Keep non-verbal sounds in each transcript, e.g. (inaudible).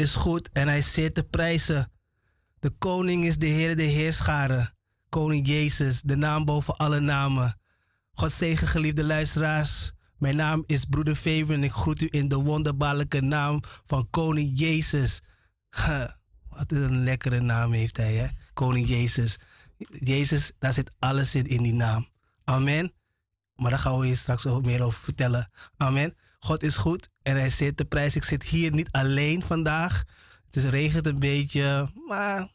is goed en hij zeer te prijzen. De koning is de Heer de Heerscharen. Koning Jezus, de naam boven alle namen. God zegen geliefde luisteraars. Mijn naam is broeder Faber en ik groet u in de wonderbaarlijke naam van Koning Jezus. (laughs) Wat een lekkere naam heeft hij, hè? Koning Jezus. Jezus, daar zit alles in, in die naam. Amen. Maar daar gaan we je straks ook meer over vertellen. Amen. God is goed en hij zit te prijs. Ik zit hier niet alleen vandaag. Het is regent een beetje, maar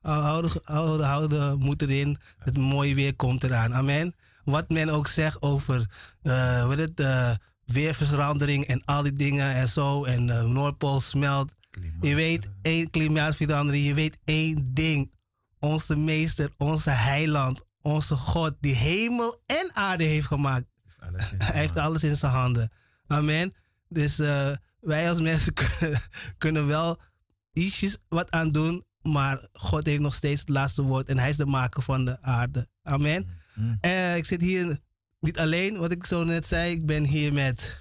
houden, houden, houden moet erin. Het mooie weer komt eraan. Amen. Wat men ook zegt over eh, wat het, weerverandering en al die dingen en zo. En de Noordpool smelt. Je weet één klimaatverandering. Je weet één ding. Onze meester, onze heiland, onze God, die hemel en aarde heeft gemaakt. Hij heeft alles in zijn handen. Amen. Dus eh, wij als mensen (laughs) kunnen, kunnen wel ietsjes wat aan doen. Maar God heeft nog steeds het laatste woord. En hij is de maker van de aarde. Amen. Eh, ik zit hier niet alleen, wat ik zo net zei. Ik ben hier met...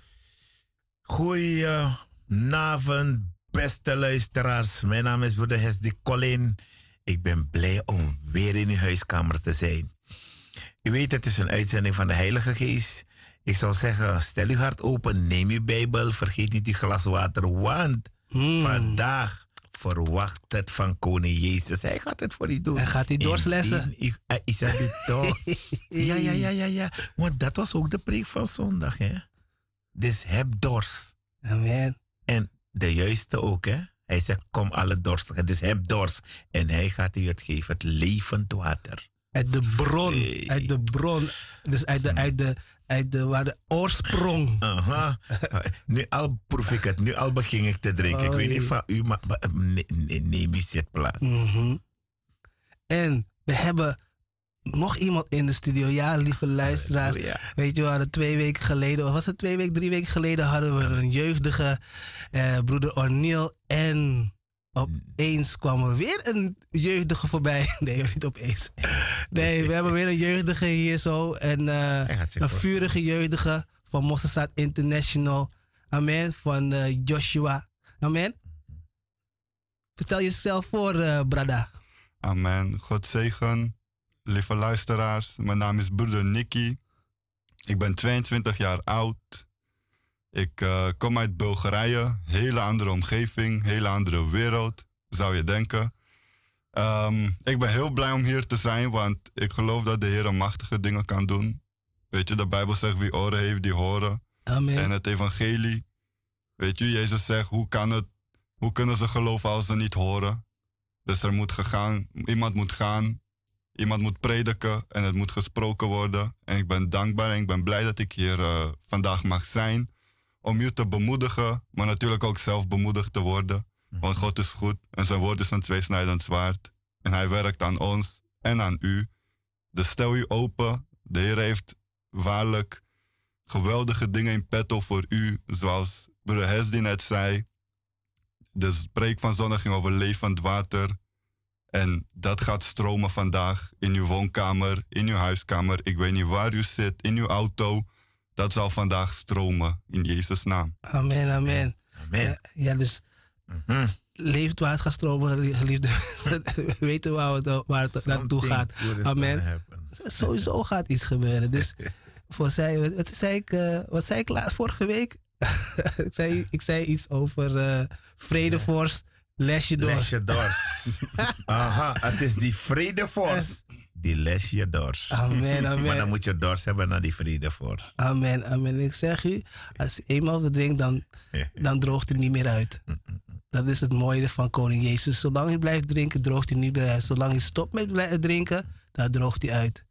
Goedenavond, beste luisteraars. Mijn naam is broeder Hesdy Colin. Ik ben blij om weer in uw huiskamer te zijn. U weet, het is een uitzending van de Heilige Geest. Ik zou zeggen, stel uw hart open, neem uw Bijbel, vergeet niet uw glas water, want Hmm. vandaag verwacht het van koning Jezus. Hij gaat het voor u doen. Hij gaat doorslessen. U- eh, Is dat niet toch? (laughs) ja, ja, ja, ja, ja. Want dat was ook de preek van zondag, hè? Dus heb dorst. Amen. En de juiste ook, hè? Hij zegt, kom alle dorstigen. Dus heb dorst. En hij gaat u het geven, het levend water. Uit de bron. Uit de bron. Dus uit de, uit de, uit de, waar de oorsprong. Aha. nu al proef ik het, nu al begin ik te drinken. ik weet niet van u, maar maar, nee, nee, neem uw zitplaats. Mhm. En we hebben nog iemand in de studio. Ja, lieve luisteraars. Weet je, we hadden twee weken geleden, of was het twee weken, drie weken geleden, hadden we een jeugdige eh, broeder Orniel. En opeens kwam er weer een jeugdige voorbij. (laughs) Nee, niet opeens. Nee, we hebben weer een jeugdige hier zo. En eh, een vurige jeugdige van Mosselstad International. Amen. Van eh, Joshua. Amen. Vertel jezelf voor, eh, Brada. Amen. God zegen. Lieve luisteraars, mijn naam is broeder Nicky. Ik ben 22 jaar oud. Ik eh, kom uit Bulgarije. Hele andere omgeving, hele andere wereld, zou je denken. Ehm, ik ben heel blij om hier te zijn, want ik geloof dat de Heer machtige dingen kan doen. Weet je, de Bijbel zegt wie oren heeft, die horen. Amen. En het evangelie. Weet je, Jezus zegt, hoe, kan het, hoe kunnen ze geloven als ze niet horen? Dus er moet gegaan, iemand moet gaan, iemand moet prediken en het moet gesproken worden. En ik ben dankbaar en ik ben blij dat ik hier eh, vandaag mag zijn. Om u te bemoedigen, maar natuurlijk ook zelf bemoedigd te worden. Want God is goed en zijn woord is een tweesnijdend zwaard. En hij werkt aan ons en aan u. Dus stel u open. De Heer heeft waarlijk geweldige dingen in petto voor u. Zoals broeder Hesdy net zei. De spreek van zondag ging over levend water. En dat gaat stromen vandaag in uw woonkamer, in uw huiskamer. Ik weet niet waar u zit, in uw auto. Dat zal vandaag stromen in Jezus' naam. Amen, amen. Amen. Ja, ja, dus Mhm. leeft waar het gaat stromen, geli- geliefde mensen. We (laughs) weten waar het, waar het naartoe gaat. Amen. Sowieso (laughs) gaat iets gebeuren. Dus voor zij, wat, zei ik, eh, wat zei ik la- vorige week? (laughs) ik, zei, ik zei iets over eh vredevorst, lesje door. Les je dorst. Aha, het is die vredevorst. Die les je dorst. Amen, (laughs) Maar dan amen. moet je dorst hebben naar die vredevorst. Amen, amen. Ik zeg u, als je eenmaal wat drinkt, dan, dan droogt het niet meer uit. Dat is het mooie van koning Jezus. Zolang hij blijft drinken, droogt hij niet meer uit. Zolang hij stopt met drinken, dan droogt hij uit.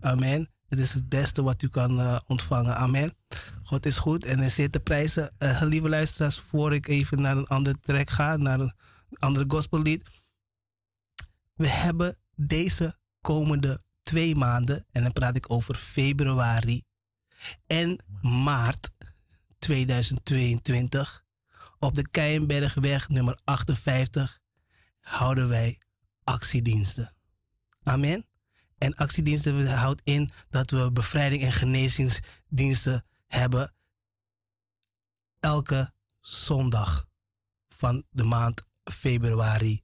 Amen. Het is het beste wat u kan eh, ontvangen. Amen. God is goed en zeer te prijzen. Eh, lieve luisteraars, voor ik even naar een andere track ga, naar een andere gospellied. We hebben deze komende twee maanden, en dan praat ik over februari, en maart 2022 op de Keienbergweg nummer 58 houden wij actiediensten. Amen. En actiediensten houdt in dat we bevrijding en genezingsdiensten hebben elke zondag van de maand februari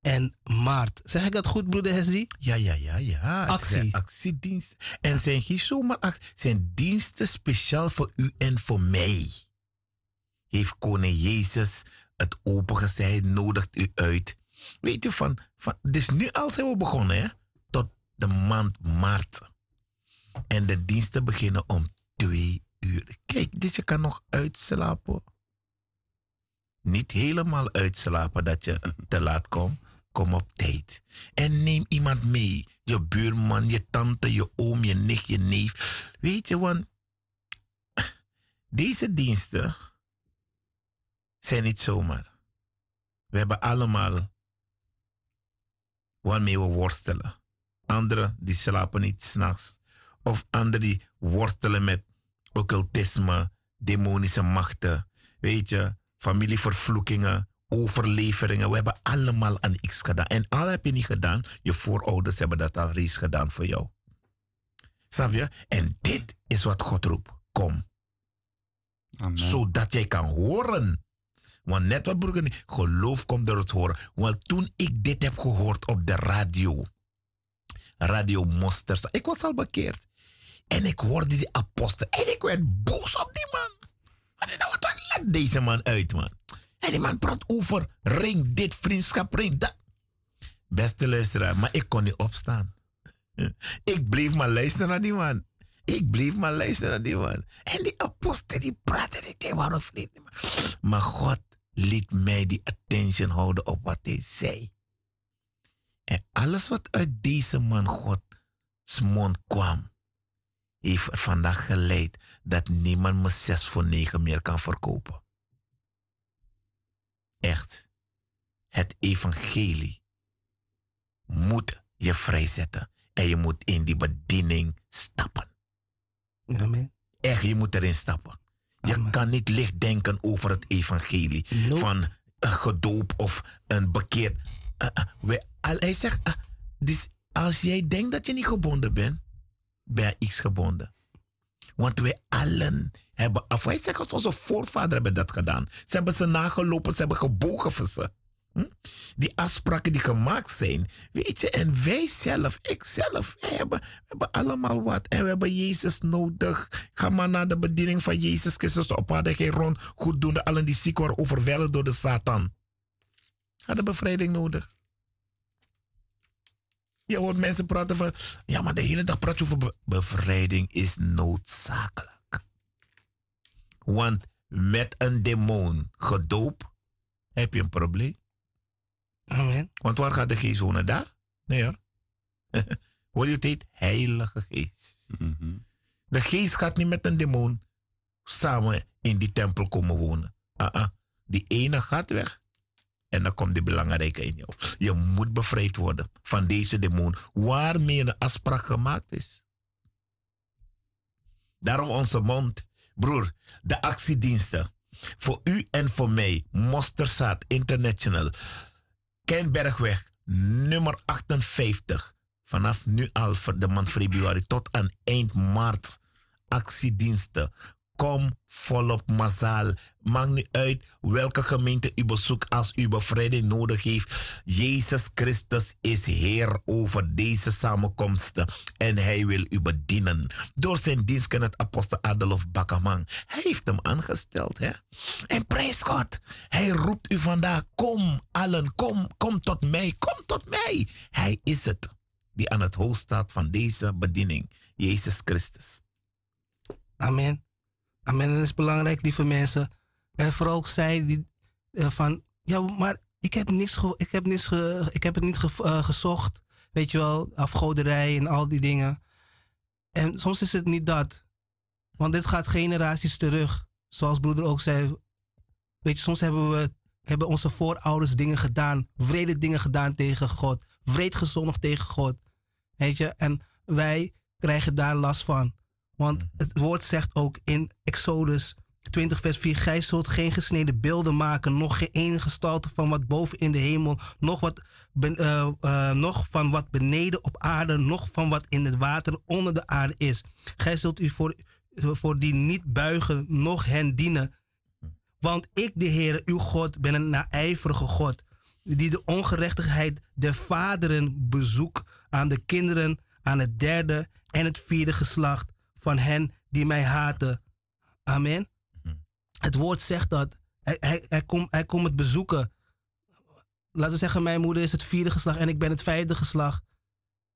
en maart. Zeg ik dat goed, broeder Hesdi? Ja, ja, ja, ja. Actie. zijn actiediensten. En zijn geen zomaar actie. zijn diensten speciaal voor u en voor mij. Heeft koning Jezus het opengezet, hij nodigt u uit. Weet u van, van dus nu al zijn we begonnen, hè? Tot de maand maart. En de diensten beginnen om twee uur. Kijk, dus je kan nog uitslapen. Niet helemaal uitslapen dat je te laat komt. Kom op tijd. En neem iemand mee. Je buurman, je tante, je oom, je nicht, je neef. Weet je, want deze diensten zijn niet zomaar. We hebben allemaal waarmee we worstelen. Anderen die slapen niet s'nachts. Of anderen die worstelen met occultisme, demonische machten. Weet je, familievervloekingen, overleveringen. We hebben allemaal aan iets gedaan. En al heb je niet gedaan, je voorouders hebben dat al reeds gedaan voor jou. Snap je? En dit is wat God roept. Kom. Amen. Zodat jij kan horen. Want net wat broeder, geloof komt door het horen. Want toen ik dit heb gehoord op de radio, Radio Mosters, ik was al bekeerd. En ik hoorde die apostel en ik werd boos op die man. Wat, wat, wat laat deze man uit, man? En die man praat over ring dit, vriendschap, ring dat. Beste luisteraar, maar ik kon niet opstaan. (laughs) Ik bleef maar luisteren naar die man. Ik bleef maar luisteren naar die man. En die apostel die praatte ik dacht, waarom niet? Maar God liet mij die attention houden op wat hij zei. En alles wat uit deze man Gods mond kwam, heeft vandaag geleid dat niemand me zes voor negen meer kan verkopen. Echt. Het evangelie moet je vrijzetten. En je moet in die bediening stappen. Amen. Echt, je moet erin stappen. Je Amen. kan niet licht denken over het evangelie. Van een gedoop of een bekeerd. Eh, eh, we, al, hij zegt, eh, dus als jij denkt dat je niet gebonden bent, ben je iets gebonden. Want wij allen hebben af. Hij zegt, als onze voorvaderen hebben dat gedaan. Ze hebben ze nagelopen, ze hebben gebogen voor ze. Hm? Die afspraken die gemaakt zijn. Weet je, en wij zelf, ik zelf, wij hebben, we hebben allemaal wat. En we hebben Jezus nodig. Ga maar naar de bediening van Jezus Christus aarde. Geen rond, goeddoende, allen die ziek worden overweldigd door de Satan. Ga de bevrijding nodig. Je hoort mensen praten van, ja, maar de hele dag praat je over be- bevrijding is noodzakelijk. Want met een demon gedoopt heb je een probleem. Amen. Want waar gaat de geest wonen? Daar? Nee hoor. (laughs) Hoor je het heet? Heilige geest. Mhm. De geest gaat niet met een demon samen in die tempel komen wonen. Ah, ah. Die ene gaat weg. En dan komt die belangrijke in jou. Je moet bevrijd worden van deze demon. Waarmee een afspraak gemaakt is. Daarom onze mond. Broer, de actiediensten. Voor u en voor mij. Mosterzaad International. Kenbergweg, nummer 58. Vanaf nu al de maand februari tot aan eind maart. Actiediensten. Kom volop massaal. Maakt niet uit welke gemeente u bezoekt als u bevrijding nodig heeft. Jezus Christus is Heer over deze samenkomsten. En hij wil u bedienen. Door zijn dienstkennet apostel Adolf Bakkerman. Hij heeft hem aangesteld. Hè? En prijs God. Hij roept u vandaag. Kom allen, kom, kom tot mij. Kom tot mij. Hij is het die aan het hoofd staat van deze bediening. Jezus Christus. Amen. Amen. En dat is belangrijk, lieve mensen. En vooral ook zij die eh, van, ja, maar ik heb niks, ge- ik heb niks, ik heb het niet eh, gezocht. Weet je wel, afgoderij en al die dingen. En soms is het niet dat. Want dit gaat generaties terug. Zoals broeder ook zei. Weet je, soms hebben we hebben onze voorouders dingen gedaan. Vrede dingen gedaan tegen God. Vreed gezondigd tegen God. Weet je, en wij krijgen daar last van. Want het woord zegt ook in Exodus 20 vers 4. Gij zult geen gesneden beelden maken, nog geen enige gestalte van wat boven in de hemel, nog, wat eh, eh, nog van wat beneden op aarde, nog van wat in het water onder de aarde is. Gij zult u voor, voor die niet buigen, nog hen dienen. Want ik, de Heer, uw God, ben een naijverige God, die de ongerechtigheid der vaderen bezoekt aan de kinderen, aan het derde en het vierde geslacht van hen die mij haten. Amen. Het woord zegt dat. Hij, hij, hij komt hij komt het bezoeken. Laten we zeggen, mijn moeder is het vierde geslacht en ik ben het vijfde geslacht.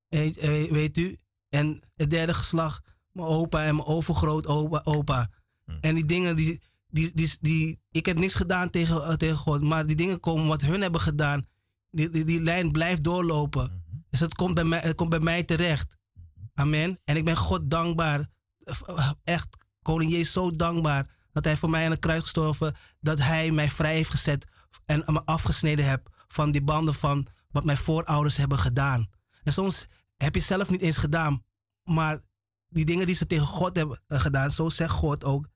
Weet, eh, weet u? En het derde geslacht, mijn opa en mijn overgroot opa. opa. En die dingen, die, die, die, die, ik heb niks gedaan tegen, eh, tegen God, maar die dingen komen wat hun hebben gedaan. Die, die, die lijn blijft doorlopen. Dus het komt, bij mij, het komt bij mij terecht. Amen. En ik ben God dankbaar. Echt, koning Jezus zo dankbaar dat hij voor mij aan het kruis gestorven, dat hij mij vrij heeft gezet en me afgesneden hebt van die banden van wat mijn voorouders hebben gedaan. En soms heb je zelf niet eens gedaan, maar die dingen die ze tegen God hebben eh, gedaan, zo zegt God ook.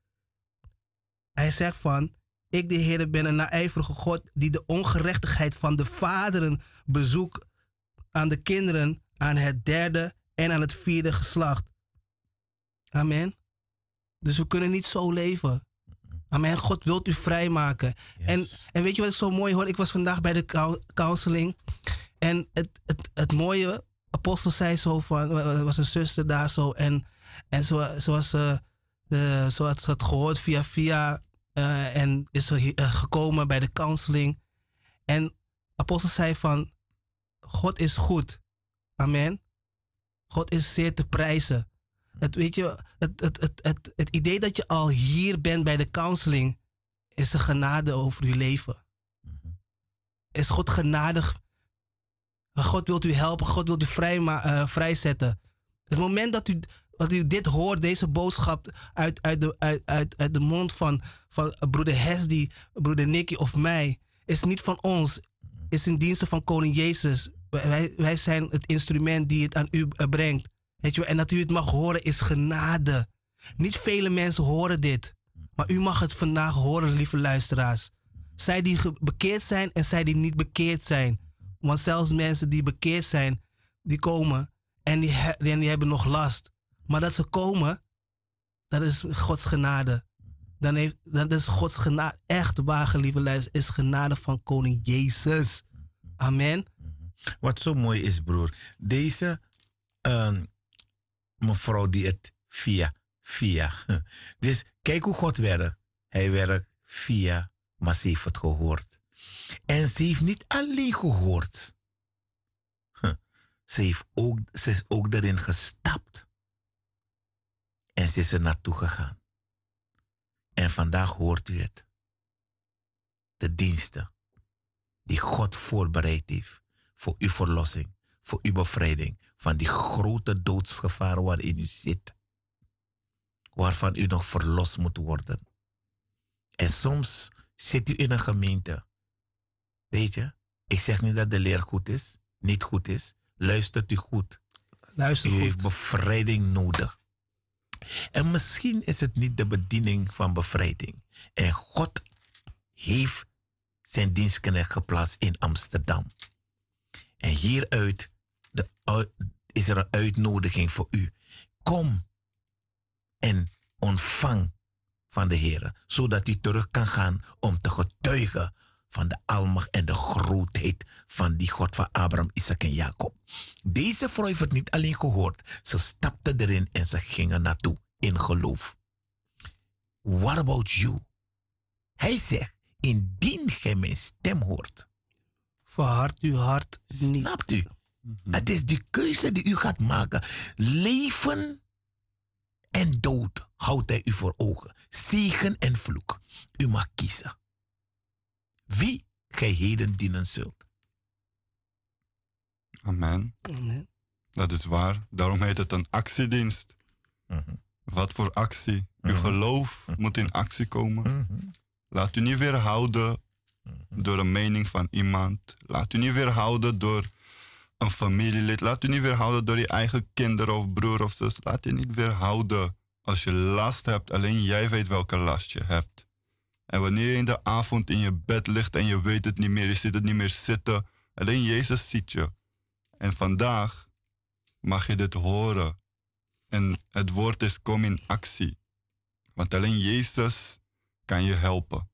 Hij zegt van, ik de Heer ben een naijverige God die de ongerechtigheid van de vaderen bezoekt aan de kinderen, aan het derde en aan het vierde geslacht. Amen. Dus we kunnen niet zo leven. Amen. God wilt u vrijmaken. En, en weet je wat ik zo mooi hoor? Ik was vandaag bij de cou- counseling. En het, het, het mooie, apostel zei zo van, er was een zuster daar zo. En, en zo, zoals ze, uh, zo had ze het gehoord via via. eh, en is ze eh, gekomen bij de counseling. En apostel zei van, God is goed. Amen. God is zeer te prijzen. Het, weet je, het, het, het, het, het idee dat je al hier bent bij de counseling is een genade over uw leven. Is God genadig? God wilt u helpen, God wilt u vrij, uh, vrijzetten. Het moment dat u, dat u dit hoort, deze boodschap uit, uit, de, uit, uit, uit de mond van, van broeder Hesdy, broeder Nicky of mij, is niet van ons, is in dienste van koning Jezus. Wij, wij zijn het instrument die het aan u uh, brengt. Weet je, en dat u het mag horen is genade. Niet vele mensen horen dit. Maar u mag het vandaag horen, lieve luisteraars. Zij die bekeerd zijn en zij die niet bekeerd zijn. Want zelfs mensen die bekeerd zijn, die komen en die, en die hebben nog last. Maar dat ze komen, dat is Gods genade. Dan heeft, dat is Gods genade. Echt waar, lieve luisteraars, is genade van koning Jezus. Amen. Wat zo mooi is, broer. Deze uh, mevrouw die het via, via. (laughs) Dus kijk hoe God werkt. Hij werkt via, maar ze heeft het gehoord. En ze heeft niet alleen gehoord. (laughs) Ze, heeft ook, ze is ook erin gestapt. En ze is er naartoe gegaan. En vandaag hoort u het. De diensten die God voorbereid heeft voor uw verlossing, voor uw bevrijding van die grote doodsgevaar waarin u zit. Waarvan u nog verlost moet worden. En soms zit u in een gemeente. Weet je, ik zeg niet dat de leer goed is, niet goed is. Luistert u goed. Luister u goed. heeft bevrijding nodig. En misschien is het niet de bediening van bevrijding. En God heeft zijn dienstknecht geplaatst in Amsterdam. En hieruit de, is er een uitnodiging voor u. Kom en ontvang van de Heer, zodat u terug kan gaan om te getuigen van de almacht en de grootheid van die God van Abraham, Isaac en Jacob. Deze vrouw heeft het niet alleen gehoord, ze stapte erin en ze gingen naartoe in geloof. What about you? Hij zegt, indien gij mijn stem hoort. Verhard uw hart niet. Snapt u? Het is die keuze die u gaat maken. Leven en dood houdt hij u voor ogen. Zegen en vloek. U mag kiezen. Wie gij heden dienen zult. Amen. Amen. Dat is waar. Daarom heet het een actiedienst. Mm -hmm. Wat voor actie? Uw geloof mm -hmm. moet in actie komen. Mm -hmm. Laat u niet weerhouden door een mening van iemand. Laat u niet weerhouden door een familielid. Laat u niet weerhouden door je eigen kinderen of broer of zus. Laat je niet weerhouden Als je last hebt, alleen jij weet welke last je hebt. En wanneer je in de avond in je bed ligt en je weet het niet meer, je zit het niet meer zitten, alleen Jezus ziet je. En vandaag mag je dit horen. En het woord is kom in actie. Want alleen Jezus kan je helpen.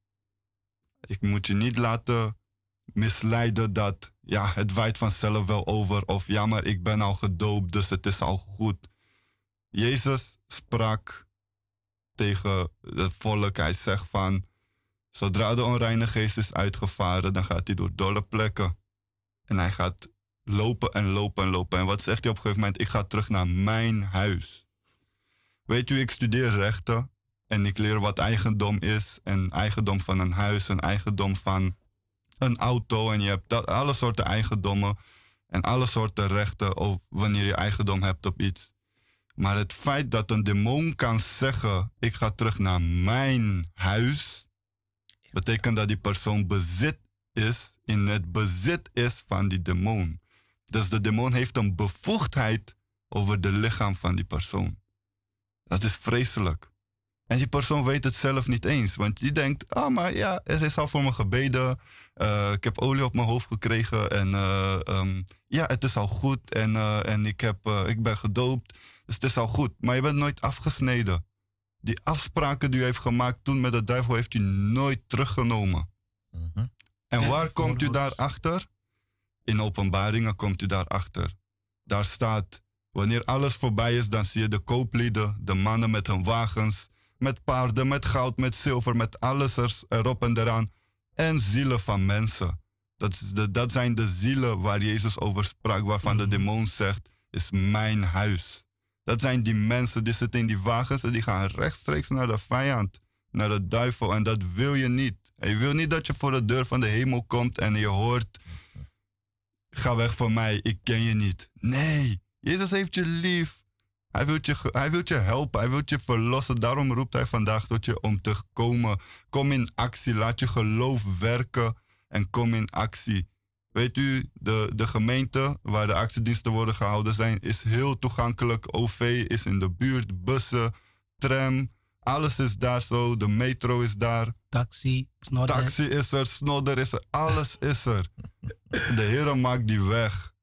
Ik moet je niet laten misleiden dat ja, het waait vanzelf wel over. Of ja, maar ik ben al gedoopt, dus het is al goed. Jezus sprak tegen het volk. Hij zegt van, zodra de onreine geest is uitgevaren, dan gaat hij door dolle plekken. En hij gaat lopen en lopen en lopen. En wat zegt hij op een gegeven moment? Ik ga terug naar mijn huis. Weet u, ik studeer rechten en ik leer wat eigendom is. En eigendom van een huis, een eigendom van een auto. En je hebt dat, alle soorten eigendommen en alle soorten rechten of wanneer je eigendom hebt op iets. Maar het feit dat een demon kan zeggen: Ik ga terug naar mijn huis, betekent dat die persoon bezit is, in het bezit is van die demon. Dus de demon heeft een bevoegdheid over de lichaam van die persoon. Dat is vreselijk. En die persoon weet het zelf niet eens. Want die denkt, ah, maar ja, er is al voor me gebeden. Uh, ik heb olie op mijn hoofd gekregen. En uh, um, ja, het is al goed. En, uh, en ik, heb, ik ben gedoopt. Dus het is al goed. Maar je bent nooit afgesneden. Die afspraken die u heeft gemaakt toen met de duivel heeft u nooit teruggenomen. -hmm. En waar komt u daarachter? In openbaringen komt u daarachter. Daar staat, wanneer alles voorbij is, dan zie je de kooplieden, de mannen met hun wagens, met paarden, met goud, met zilver, met alles erop en eraan. En zielen van mensen. Dat, de, dat zijn de zielen waar Jezus over sprak, waarvan de demon zegt, is mijn huis. Dat zijn die mensen die zitten in die wagens en die gaan rechtstreeks naar de vijand, naar de duivel. En dat wil je niet. Je wil niet dat je voor de deur van de hemel komt en je hoort, ga weg van mij, ik ken je niet. Nee, Jezus heeft je lief. Hij wil je, hij wil je helpen, hij wil je verlossen. Daarom roept hij vandaag tot je om te komen. Kom in actie, laat je geloof werken en kom in actie. Weet u, de, de gemeente waar de actiediensten worden gehouden zijn, is heel toegankelijk. OV is in de buurt, bussen, tram, alles is daar zo. De metro is daar. Taxi, snodder. Taxi is er, snodder is er, alles is er. De Heer maakt die weg.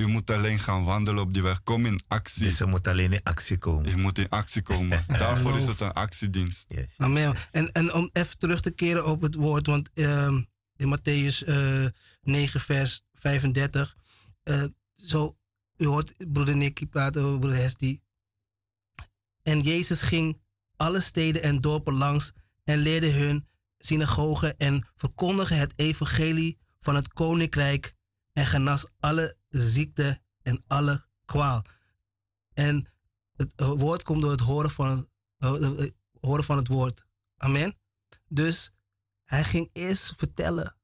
U moet alleen gaan wandelen op die weg. Kom in actie. Dus je moet alleen in actie komen. Je moet in actie komen. (laughs) Daarvoor is het een actiedienst. Yes. Amen. En, en om even terug te keren op het woord, want uh, in Matthäus uh, 9, vers 35, uh, zo, u hoort broeder Nicky praten over broeder Hesti. En Jezus ging alle steden en dorpen langs en leerde hun synagogen en verkondigde het evangelie van het koninkrijk en genas alle ziekte en alle kwaal. En het woord komt door het horen van het, horen van het woord. Amen. Dus hij ging eerst vertellen.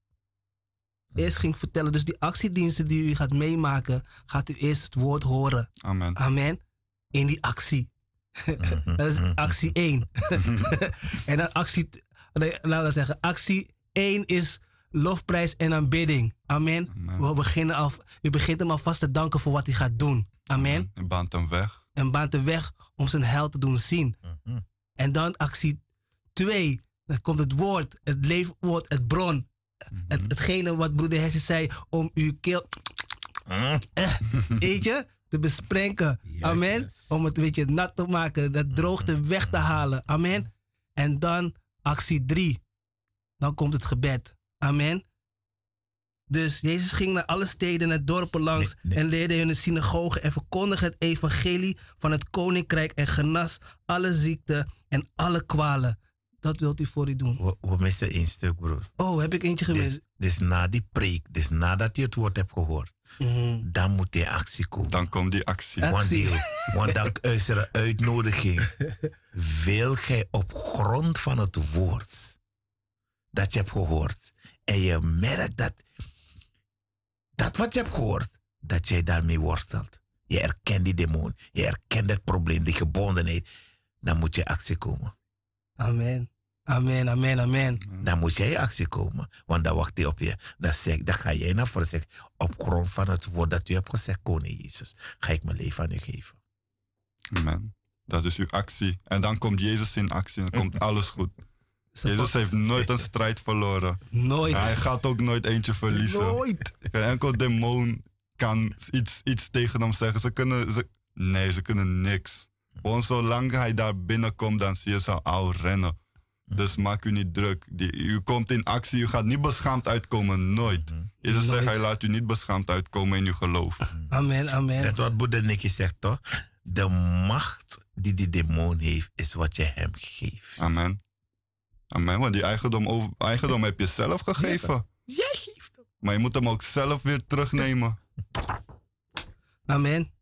Eerst ging vertellen. Dus die actiediensten die u gaat meemaken, gaat u eerst het woord horen. Amen. Amen. In die actie. (laughs) dat is actie 1. (laughs) en dan actie, nee, laten we zeggen, actie 1 is lofprijs en aanbidding. Amen. Amen. We beginnen al, u begint hem alvast te danken voor wat hij gaat doen. Amen. En baant hem weg. En baant hem weg om zijn held te doen zien. Mhm. En dan actie 2. Dan komt het woord, het leefwoord, het bron. -hmm. het, hetgene wat broeder Hesse zei om uw keel... Mm. Eh, weet je? Te besprenken. Yes, Amen. yes. Om het een beetje nat te maken. Dat droogte weg te halen. Amen. En dan actie 3. Dan komt het gebed. Amen. Dus Jezus ging naar alle steden en dorpen langs Nee, nee. en leerde hun de synagogen en verkondigde het evangelie van het koninkrijk en genas alle ziekten en alle kwalen. Dat wilt u voor u doen. We, we missen één stuk, broer. Oh, heb ik eentje gemist? Dus, dus na die preek, dus nadat je het woord hebt gehoord, Mhm. dan moet die actie komen. Dan komt die actie. Want, Actie. die, want dan (laughs) is er een uitnodiging. Wil gij op grond van het woord dat je hebt gehoord en je merkt dat dat wat je hebt gehoord, dat jij daarmee worstelt. Je erkent die demon, je erkent het probleem, die gebondenheid. Dan moet je actie komen. Amen. Amen, amen, amen. Dan moet jij actie komen, want dan wacht hij op je. Dan, zeg, dan ga jij naar voren zeggen, op grond van het woord dat u hebt gezegd, koning Jezus, ga ik mijn leven aan u geven. Amen. Dat is uw actie. En dan komt Jezus in actie en dan komt alles goed. Jezus heeft nooit een strijd verloren. Nooit. Hij gaat ook nooit eentje verliezen. Nooit. Geen enkel demon kan iets, iets tegen hem zeggen. Ze kunnen, ze, nee, ze kunnen niks. Gewoon zolang hij daar binnenkomt, dan zie je ze al rennen. Dus maak u niet druk. Die, u komt in actie, u gaat niet beschaamd uitkomen, nooit. Jezus zegt, hij laat u niet beschaamd uitkomen in uw geloof. Amen, amen. Net wat Boeddha Nicky zegt toch? De macht die die demon heeft, is wat je hem geeft. Amen. Amen, want die eigendom, over, eigendom heb je zelf gegeven. Jij geeft hem. Maar je moet hem ook zelf weer terugnemen. Amen.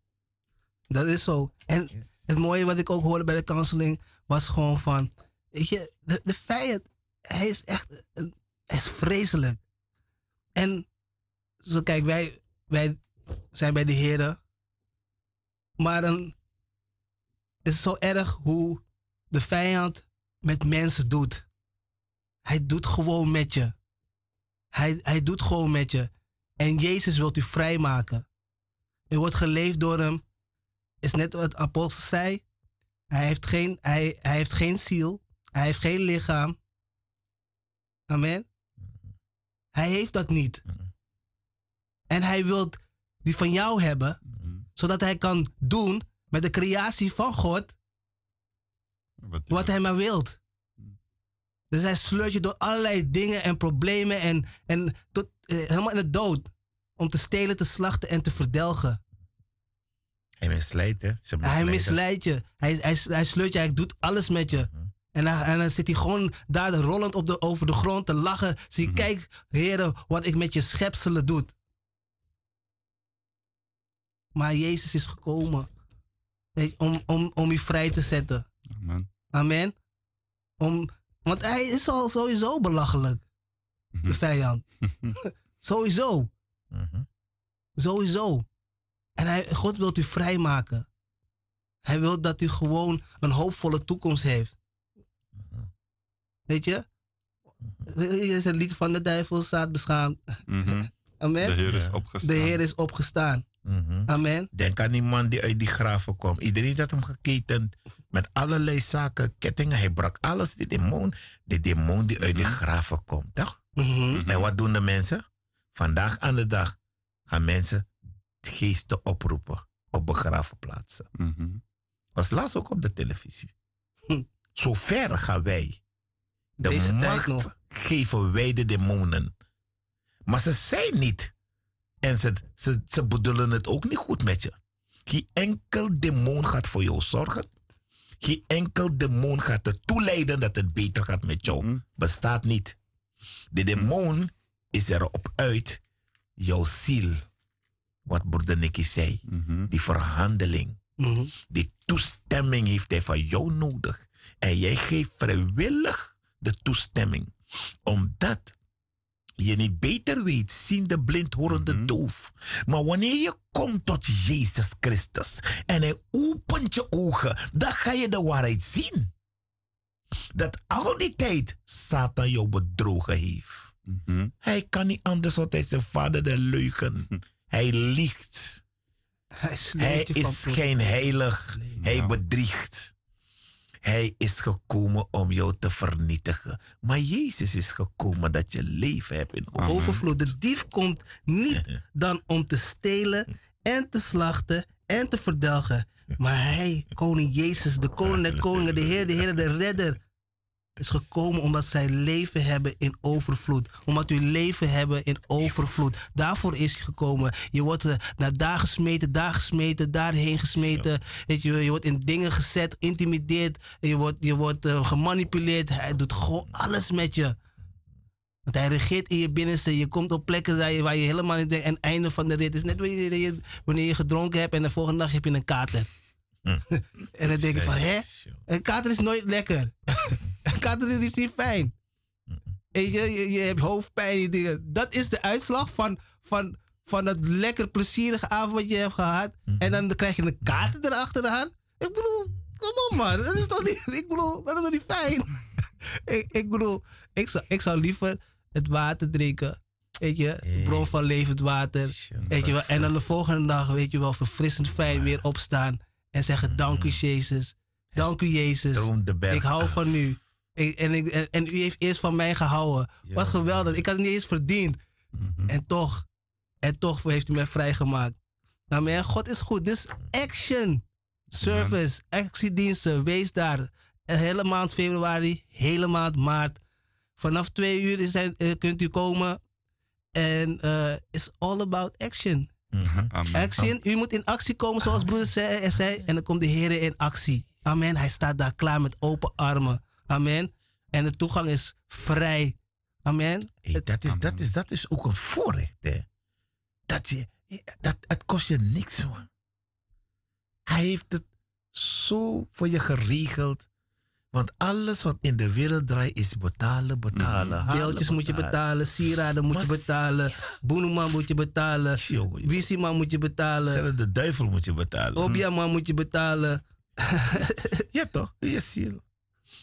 Dat is zo. En het mooie wat ik ook hoorde bij de counseling was gewoon van, weet je, de, de vijand, hij is echt, een- hij is vreselijk. En zo kijk, wij, wij zijn bij de heren, maar dan is het zo erg hoe de vijand met mensen doet. Hij doet gewoon met je. Hij, hij doet gewoon met je. En Jezus wilt u vrijmaken. U wordt geleefd door hem. Is net wat apostel zei. Hij heeft geen, hij, hij heeft geen ziel. Hij heeft geen lichaam. Amen. Hij heeft dat niet. En hij wil die van jou hebben. Zodat hij kan doen met de creatie van God wat hij maar wilt. Dus hij sleurt je door allerlei dingen en problemen en, en tot, eh, helemaal in de dood. Om te stelen, te slachten en te verdelgen. Hij misleidt, hè? Hij misleidt je. Hij, hij, hij sleurt je. Hij doet alles met je. En dan, en dan zit hij gewoon daar rollend op de, over de grond te lachen. Zie, kijk, heren, wat ik met je schepselen doe. Maar Jezus is gekomen weet je, om, om, om je vrij te zetten. Amen. Amen. Om, want hij is al sowieso belachelijk. De vijand. (laughs) sowieso. Mhm. Sowieso. En hij, God wil u vrijmaken. Hij wil dat u gewoon een hoopvolle toekomst heeft. Weet je? Het is een lied van de duivel staat beschaamd. Mhm. (laughs) De Amen. Heer is opgestaan. De Heer is opgestaan. Mhm. Amen. Denk aan die man die uit die graven kwam. Iedereen had hem geketend met allerlei zaken, kettingen. Hij brak alles. De demon, de demon die uit die graven komt, toch? Mhm. En wat doen de mensen? Vandaag aan de dag gaan mensen geesten oproepen op begraafplaatsen. Mhm. Was laatst ook op de televisie. Hm. Zo ver gaan wij. De Deze macht geven wij de demonen. Maar ze zijn niet. En ze, ze, ze bedoelen het ook niet goed met je. Geen enkel demon gaat voor jou zorgen. Geen enkel demon gaat ertoe leiden dat het beter gaat met jou. Mhm. Bestaat niet. De demon is erop uit jouw ziel. Wat broeder Nicky zei. Mhm. Die verhandeling. Mhm. Die toestemming heeft hij van jou nodig. En jij geeft vrijwillig de toestemming. Omdat je niet beter weet, ziende blind, horende Mhm. doof. Maar wanneer je komt tot Jezus Christus en hij opent je ogen, dan ga je de waarheid zien. Dat al die tijd Satan jou bedrogen heeft. Mhm. Hij kan niet anders, want hij is een vader de leugen. Hij liegt. Hij, Hij is geen heilig. Hij Ja. bedriegt. Hij is gekomen om jou te vernietigen. Maar Jezus is gekomen dat je leven hebt in overvloed. overvloed. De dief komt niet dan om te stelen en te slachten en te verdelgen. Maar hij, koning Jezus, de koning der koningen, de Heer, de Heer, de redder, is gekomen omdat zij leven hebben in overvloed. Omdat u leven hebben in overvloed. Daarvoor is hij gekomen. Je wordt eh, naar daar gesmeten, daar gesmeten, daarheen gesmeten. Weet je, je wordt in dingen gezet, intimideerd. Je wordt, je wordt eh, gemanipuleerd. Hij doet gewoon alles met je. Want hij regeert in je binnenste. Je komt op plekken waar je, waar je helemaal niet denkt. En einde van de rit is net wanneer je, wanneer je gedronken hebt en de volgende dag heb je een kater. (laughs) en dan denk je van, hè? Een kater is nooit lekker. Kater is niet fijn. En je, je, je hebt hoofdpijn. dingen. Dat is de uitslag van, van, van dat lekker plezierige avond wat je hebt gehad. En dan krijg je een kater erachteraan. Ik bedoel, kom op man. Dat is toch niet, (laughs) ik bedoel, dat is toch niet fijn? (laughs) ik, ik bedoel, ik zou, ik zou liever het water drinken. Weet je, bron van levend water. Weet je wel, en dan de volgende dag, weet je wel, verfrissend fijn weer opstaan. En zeggen, dank u Jezus. Dank u, Jezus. Ik hou van u. Ik- en, ik, en, en u heeft eerst van mij gehouden. Ja. Wat geweldig. Ik had het niet eens verdiend. Mhm. En toch, en toch heeft u mij vrijgemaakt. Nou man, God is goed. Dus action, service, actiediensten, wees daar. De hele maand februari, hele maand maart. Vanaf twee uur is hij- eh, kunt u komen. En eh it's all about action. Mhm. Amen. Action, u moet in actie komen zoals broeder zei, en zei. En dan komt de Heer in actie. Amen. Hij staat daar klaar met open armen. Amen. En de toegang is vrij. Amen. Hey, dat, is, dat, is, dat is ook een voorrecht, hè. Dat je, dat, het kost je niks, hoor. Hij heeft het zo voor je geregeld. Want alles wat in de wereld draait is betalen, betalen. halen, Beeldjes moet je betalen, sieraden moet je betalen, boeneman moet je betalen. Wisiman moet je betalen, Zelfs de duivel moet je betalen. Obiaman moet je betalen. (laughs) Ja, toch? Je ziel.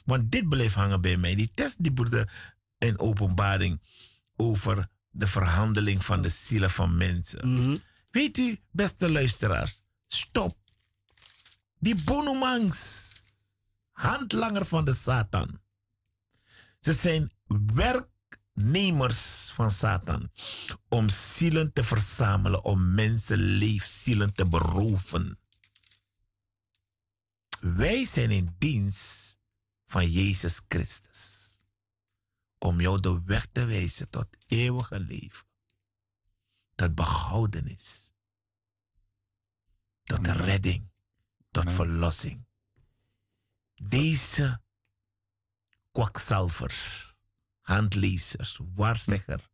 Want dit bleef hangen bij mij. Die test die broeder in openbaring over de verhandeling van de zielen van mensen. Mhm. Weet u, beste luisteraars, stop. Die bonomangs, handlanger van de Satan. Ze zijn werknemers van Satan om zielen te verzamelen, om mensenleefzielen te beroven. Wij zijn in dienst van Jezus Christus. Om jou de weg te wijzen tot eeuwige leven. Tot behoudenis. Tot Amen. redding. Tot Amen. verlossing. Deze kwakzalvers, handlezers, waarzegger,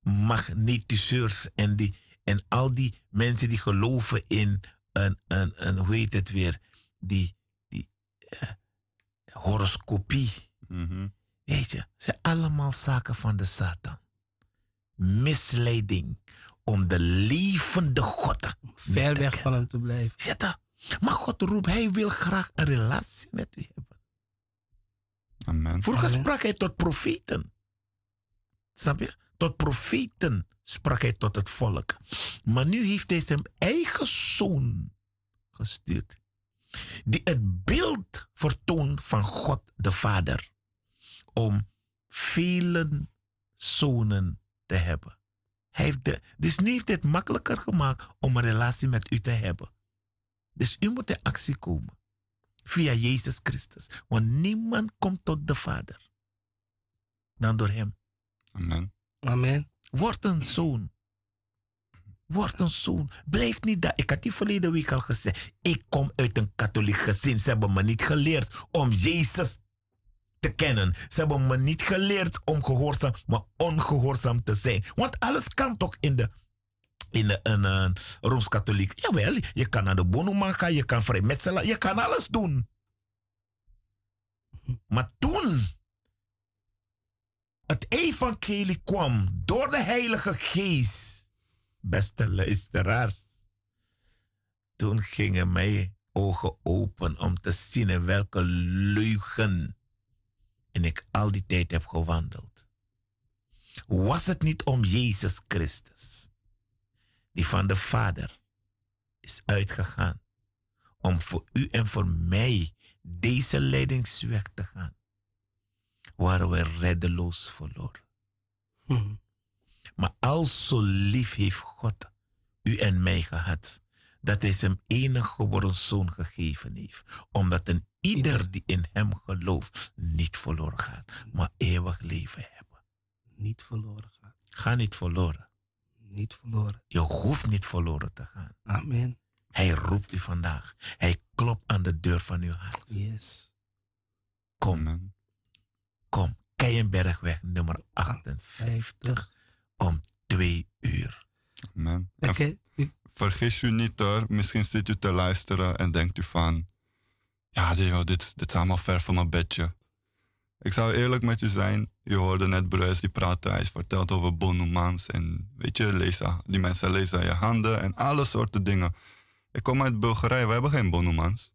magnetiseurs en, die, en al die mensen die geloven in een, een, een hoe heet het weer, die, die eh, horoscopie. Mhm. Weet je, zijn allemaal zaken van de Satan. Misleiding om de levende God Ver weg van hem te blijven. Zitten. Maar God roept, hij wil graag een relatie met u hebben. Amen. Vroeger Amen. sprak hij tot profeten. Snap je? Tot profeten sprak hij tot het volk. Maar nu heeft hij zijn eigen zoon gestuurd. Die het beeld vertoont van God de Vader. Om vele zonen te hebben. Hij heeft de, dus nu heeft hij het makkelijker gemaakt om een relatie met u te hebben. Dus u moet in actie komen. Via Jezus Christus. Want niemand komt tot de Vader dan door hem. Amen. Amen. Word een zoon. Word een zoon. Blijf niet daar. Ik had die verleden week al gezegd. Ik kom uit een katholiek gezin. Ze hebben me niet geleerd om Jezus te kennen. Ze hebben me niet geleerd om gehoorzaam, maar ongehoorzaam te zijn. Want alles kan toch in de in een, een Rooms-Katholiek. Jawel, je kan naar de Bonoman gaan, je kan vrijmetselen, je kan alles doen. Maar toen het evangelie kwam door de Heilige Geest, beste luisteraars, toen gingen mijn ogen open om te zien in welke leugen en ik al die tijd heb gewandeld. Was het niet om Jezus Christus, die van de Vader is uitgegaan, om voor u en voor mij deze leidingsweg te gaan, waren we reddeloos verloren. Mhm. Maar al zo lief heeft God u en mij gehad, dat hij zijn enige geboren zoon gegeven heeft, omdat een ieder die in hem gelooft niet verloren gaat, maar eeuwig leven hebben. Niet verloren gaan. Ga niet verloren. Niet verloren. Je hoeft niet verloren te gaan. Amen. Hij roept u vandaag. Hij klopt aan de deur van uw hart. Yes. Kom, Amen. kom. Keienbergweg nummer 58 om twee uur. Amen. U- vergis u niet hoor, misschien zit u te luisteren en denkt u van, ja joh, dit, dit is allemaal ver van mijn bedje. Ik zou eerlijk met je zijn, je hoorde net Bruis die praten, hij vertelt over bonumans en weet je, lezen, die mensen lezen aan je handen en alle soorten dingen. Ik kom uit Bulgarije, we hebben geen bonumans.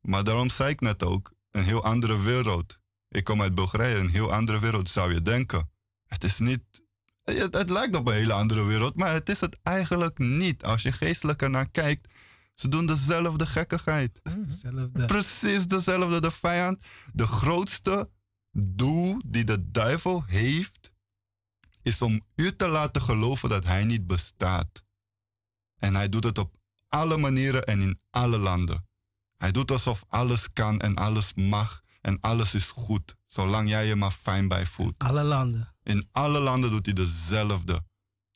Maar daarom zei ik net ook, een heel andere wereld. Ik kom uit Bulgarije, een heel andere wereld zou je denken. Het is niet het, het lijkt op een hele andere wereld, maar het is het eigenlijk niet. Als je geestelijk ernaar kijkt, Ze doen dezelfde gekkigheid. Precies dezelfde. De vijand, de grootste doel die de duivel heeft, is om u te laten geloven dat hij niet bestaat. En hij doet het op alle manieren en in alle landen. Hij doet alsof alles kan en alles mag en alles is goed, zolang jij je maar fijn bij voelt. Alle landen. In alle landen doet hij dezelfde.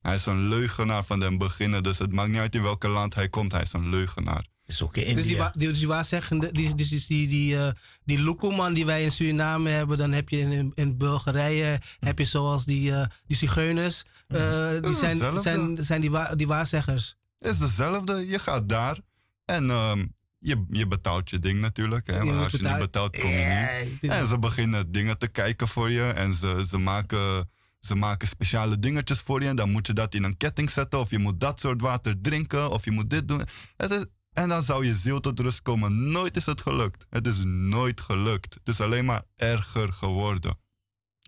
Hij is een leugenaar van den beginnen, dus het maakt niet uit in welk land hij komt, hij is een leugenaar. Is ook in Dus die, wa- die, dus die waarzeggende, die, die, die, die, die, eh, die Lukuman die wij in Suriname hebben, dan heb je in, in Bulgarije, heb je zoals die, eh, die zigeuners, eh, die is zijn, hetzelfde. zijn, zijn die, wa- die waarzeggers. Het is dezelfde, je gaat daar en ehm, je, je betaalt je ding natuurlijk. Hè? Want als je niet betaalt, kom je niet. En ze beginnen dingen te kijken voor je en ze, ze, maken, ze maken speciale dingetjes voor je. En dan moet je dat in een ketting zetten of je moet dat soort water drinken of je moet dit doen. Het is, en dan zou je ziel tot rust komen. Nooit is het gelukt. Het is nooit gelukt. Het is alleen maar erger geworden.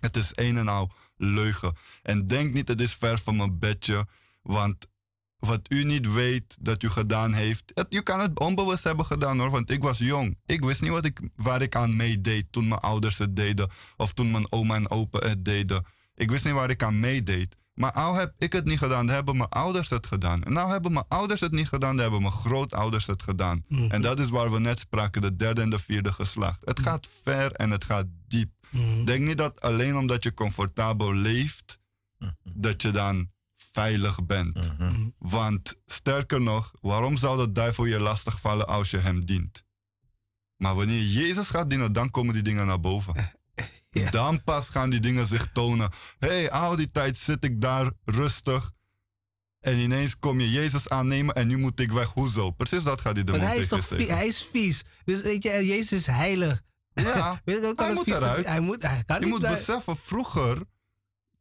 Het is een en al leugen. En denk niet, het is ver van mijn bedje. Want wat u niet weet dat u gedaan heeft. Het, u kan het onbewust hebben gedaan hoor, want ik was jong. Ik wist niet wat ik, waar ik aan meedeed toen mijn ouders het deden. Of toen mijn oma en opa het deden. Ik wist niet waar ik aan meedeed. Maar al heb ik het niet gedaan, dan hebben mijn ouders het gedaan. En nou hebben mijn ouders het niet gedaan, dan hebben mijn grootouders het gedaan. En dat is waar we net spraken, de derde en de vierde geslacht. Het gaat ver en het gaat diep. Denk niet dat alleen omdat je comfortabel leeft, dat je dan veilig bent. Want sterker nog, waarom zou de duivel je lastigvallen als je hem dient? Maar wanneer je Jezus gaat dienen, dan komen die dingen naar boven. (laughs) Ja. Dan pas gaan die dingen zich tonen. Hé, hey, al die tijd zit ik daar rustig. En ineens kom je Jezus aannemen en nu moet ik weg. Hoezo? Precies dat gaat die demon Want hij is toch je vie- zeggen. hij is vies. Dus weet je, Jezus is heilig. Ja, (laughs) hij moet vies eruit. Hij moet, hij kan Je niet moet beseffen, vroeger,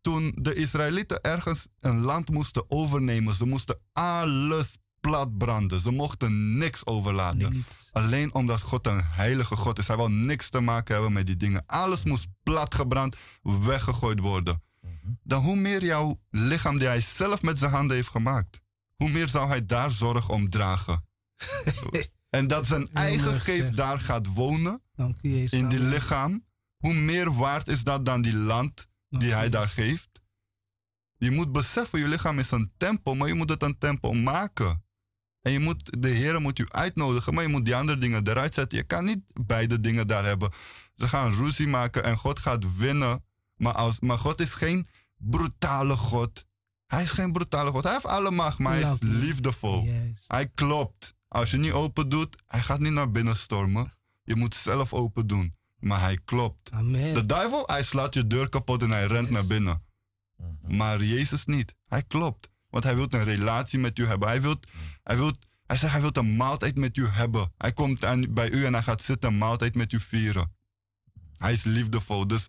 toen de Israëlieten ergens een land moesten overnemen, ze moesten alles platbranden. Ze mochten niks overlaten. Niks. Alleen omdat God een heilige God is. Hij wil niks te maken hebben met die dingen. Alles moest platgebrand, weggegooid worden. Dan hoe meer jouw lichaam die hij zelf met zijn handen heeft gemaakt, hoe meer zou hij daar zorg om dragen. (laughs) en dat zijn eigen geest daar gaat wonen in die lichaam, hoe meer waard is dat dan die land die hij daar geeft? Je moet beseffen, je lichaam is een tempel, maar je moet het een tempel maken. En je moet, de Heer moet u uitnodigen, maar je moet die andere dingen eruit zetten. Je kan niet beide dingen daar hebben. Ze gaan ruzie maken en God gaat winnen. Maar, als, maar God is geen brutale God. Hij is geen brutale God. Hij heeft alle macht, maar hij is liefdevol. Yes. Hij klopt. Als je niet open doet, hij gaat niet naar binnen stormen. Je moet zelf open doen. Maar hij klopt. Amen. De duivel, hij slaat je deur kapot en hij rent Yes. naar binnen. Maar Jezus niet. Hij klopt. Want hij wil een relatie met u hebben. Hij, wilt, hij, wilt, hij zegt, hij wil een maaltijd met u hebben. Hij komt aan, bij u en hij gaat zitten een maaltijd met u vieren. Hij is liefdevol. Dus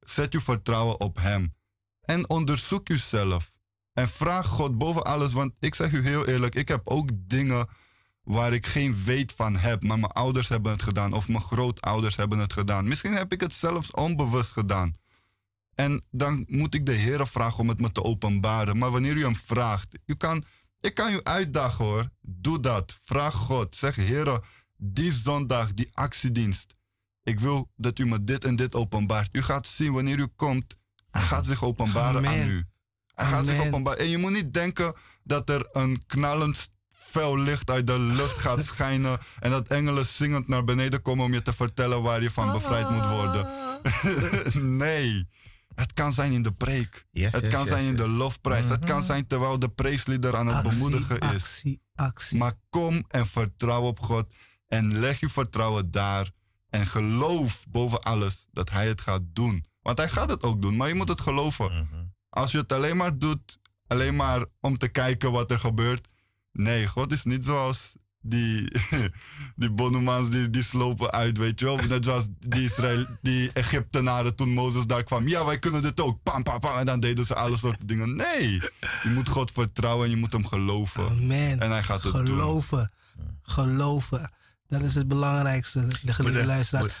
zet uw vertrouwen op hem. En onderzoek uzelf. En vraag God boven alles. Want ik zeg u heel eerlijk, ik heb ook dingen waar ik geen weet van heb. Maar mijn ouders hebben het gedaan. Of mijn grootouders hebben het gedaan. Misschien heb ik het zelfs onbewust gedaan. En dan moet ik de Heer vragen om het me te openbaren. Maar wanneer u hem vraagt, u kan, ik kan u uitdagen hoor. Doe dat. Vraag God. Zeg Heer, die zondag, die actiedienst. Ik wil dat u me dit en dit openbaart. U gaat zien wanneer u komt. Hij gaat zich openbaren Amen. aan u. Hij gaat zich openbaren. En je moet niet denken dat er een knallend fel licht uit de lucht gaat (laughs) schijnen. En dat engelen zingend naar beneden komen om je te vertellen waar je van bevrijd moet worden. (laughs) nee. Het kan zijn in de preek. Yes, het yes, kan yes, zijn in de lofprijs. Het kan zijn terwijl de preeslieder aan het actie, bemoedigen is. actie, actie. Maar kom en vertrouw op God. En leg je vertrouwen daar. En geloof boven alles dat Hij het gaat doen. Want Hij gaat het ook doen, maar je moet het geloven. Als je het alleen maar doet, alleen maar om te kijken wat er gebeurt. Nee, God is niet zoals die, (laughs) die Bonumans die, die slopen uit, weet je wel. Net zoals die, Israël, die Egyptenaren toen Mozes daar kwam. Ja, wij kunnen dit ook. Pam, pam, pam. En dan deden ze alle soorten dingen. Nee, je moet God vertrouwen en je moet hem geloven. Amen. En hij gaat het doen. Geloven. Geloven. Dat is het belangrijkste, geliefde Broeder, luisteraars.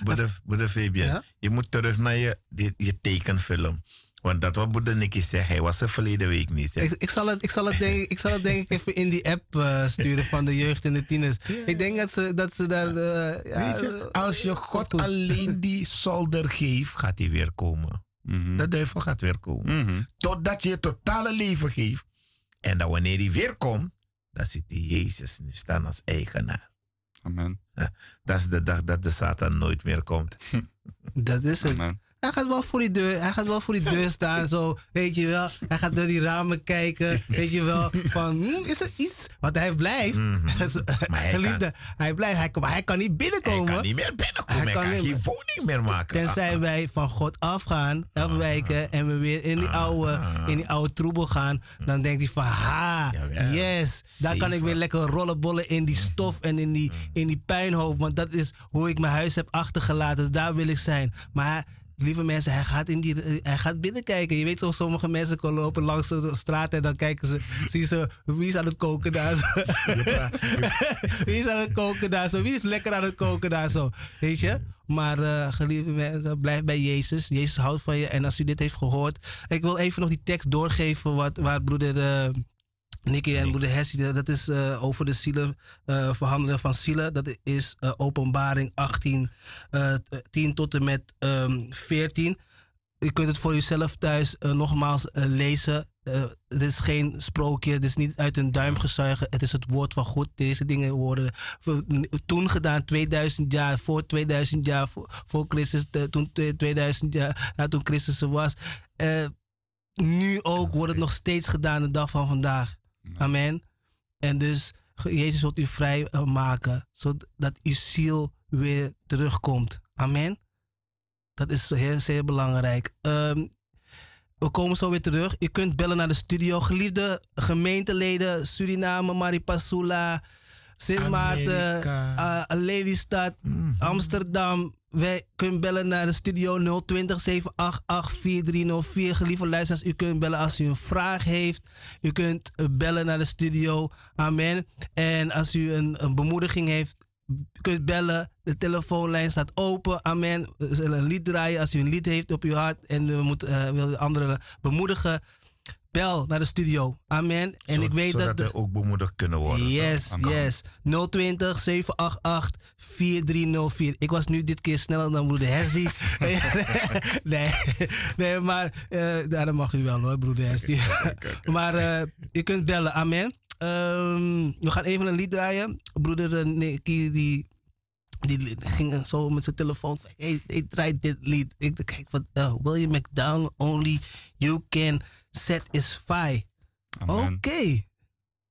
broeder, Fabian, Ja? je moet terug naar je, die- je tekenfilm. Want dat wat Boede Nicky zegt, hij was er verleden week niet. Ik, ik, zal het, ik, zal het denk, ik- zal het denk ik even in die app eh, sturen van de jeugd en de tieners. Ik denk dat ze, dat ze daar... eh, ja, Weet je, als je God alleen die zolder geeft, gaat hij weer komen. Mhm. De duivel gaat weer komen. Mhm. Totdat je je totale leven geeft. En dan wanneer hij weer komt, dan zit die Jezus nu staan als eigenaar. Amen. (laughs) Dat is de dag dat de Satan nooit meer komt. (laughs) Dat is het. Amen. Hij gaat wel voor die deur, hij gaat wel voor die deur staan, zo, weet je wel. Hij gaat door die ramen kijken, weet je wel. Van, hmm, is er iets? Want hij blijft. (laughs) Maar hij Geliefde, hij blijft. Hij, kan- maar hij kan niet Hij binnenkomen. kan niet meer binnenkomen. Hij Hij kan kan, geen woning meer maken. Tenzij Ah, wij van God afgaan, afwijken en we weer in die oude, in die oude troebel gaan, dan denkt hij van ha, yes, daar kan ik weer lekker rollenbollen in die stof en in die, in die puinhoop, want dat is hoe ik mijn huis heb achtergelaten, dus daar wil ik zijn. Maar lieve mensen, hij gaat, in die, eh, hij gaat binnenkijken. Je weet toch, sommige mensen komen lopen langs de straat en dan kijken ze, zien ze wie is aan het koken daar. zo. (laughs) (laughs) wie is aan het koken daar zo? Wie is lekker aan het koken daar zo? Weet je? Maar eh, geliefde mensen, blijf bij Jezus. Jezus houdt van je. En als u dit heeft gehoord. Ik wil even nog die tekst doorgeven. Wat, waar broeder eh Nicky en broeder Hessie. Dat is eh, over de zielen. eh verhandelen van zielen. Dat is eh, openbaring 18. eh 10 tot en met ehm 14. U kunt het voor uzelf thuis nogmaals lezen. Het is geen sprookje, het is niet uit een duim gezuigen. Het is het woord van God. Deze dingen worden toen gedaan, 2000 jaar, voor 2000 jaar, voor, voor Christus, toen 2000 jaar, ja, toen Christus er was. Nu ook wordt het nog steeds gedaan de dag van vandaag. Amen. En dus Jezus wil u vrij eh, maken, zodat uw ziel weer terugkomt. Amen. Dat is heel, zeer belangrijk. Ehm, we komen zo weer terug. Je kunt bellen naar de studio. Geliefde gemeenteleden, Suriname, Maripasula, Sint Maarten, uh, Lelystad, Amsterdam. Wij kunnen bellen naar de studio 020 788 4304. Geliefde luisteraars, u kunt bellen als u een vraag heeft. U kunt eh, bellen naar de studio. Amen. En als u een, een bemoediging heeft, kunt bellen. De telefoonlijn staat open. Amen. We zullen een lied draaien als u een lied heeft op uw hart en u moet, eh, wil anderen bemoedigen. Bel naar de studio. Amen. En Zo- ik weet zodat dat. we ook bemoedigd kunnen worden. Yes, yes. 020 788 4304. Ik was nu dit keer sneller dan broeder Hesdy. (laughs) (laughs) nee, nee, maar eh daarom mag u wel hoor, broeder Hesdy. (laughs) maar eh, je kunt bellen, amen. Ehm, we gaan even een lied draaien. Broeder eh, Nicky, die, die ging zo met zijn telefoon. van, Hey, hey, draai dit lied. Ik kijk, wat, eh, William McDowell, only you can satisfy. Oké.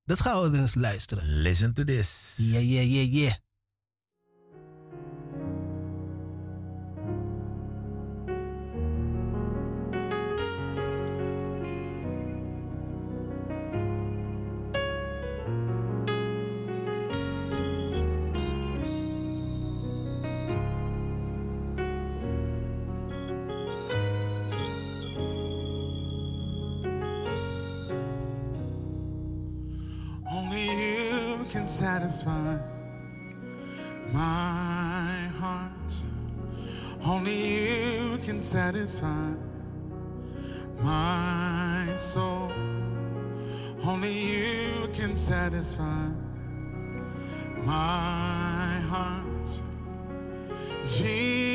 Dat gaan we dus luisteren. Listen to this. Ja, ja, ja, ja. Satisfy my heart. Only you can satisfy my soul. Only you can satisfy my heart. Jesus,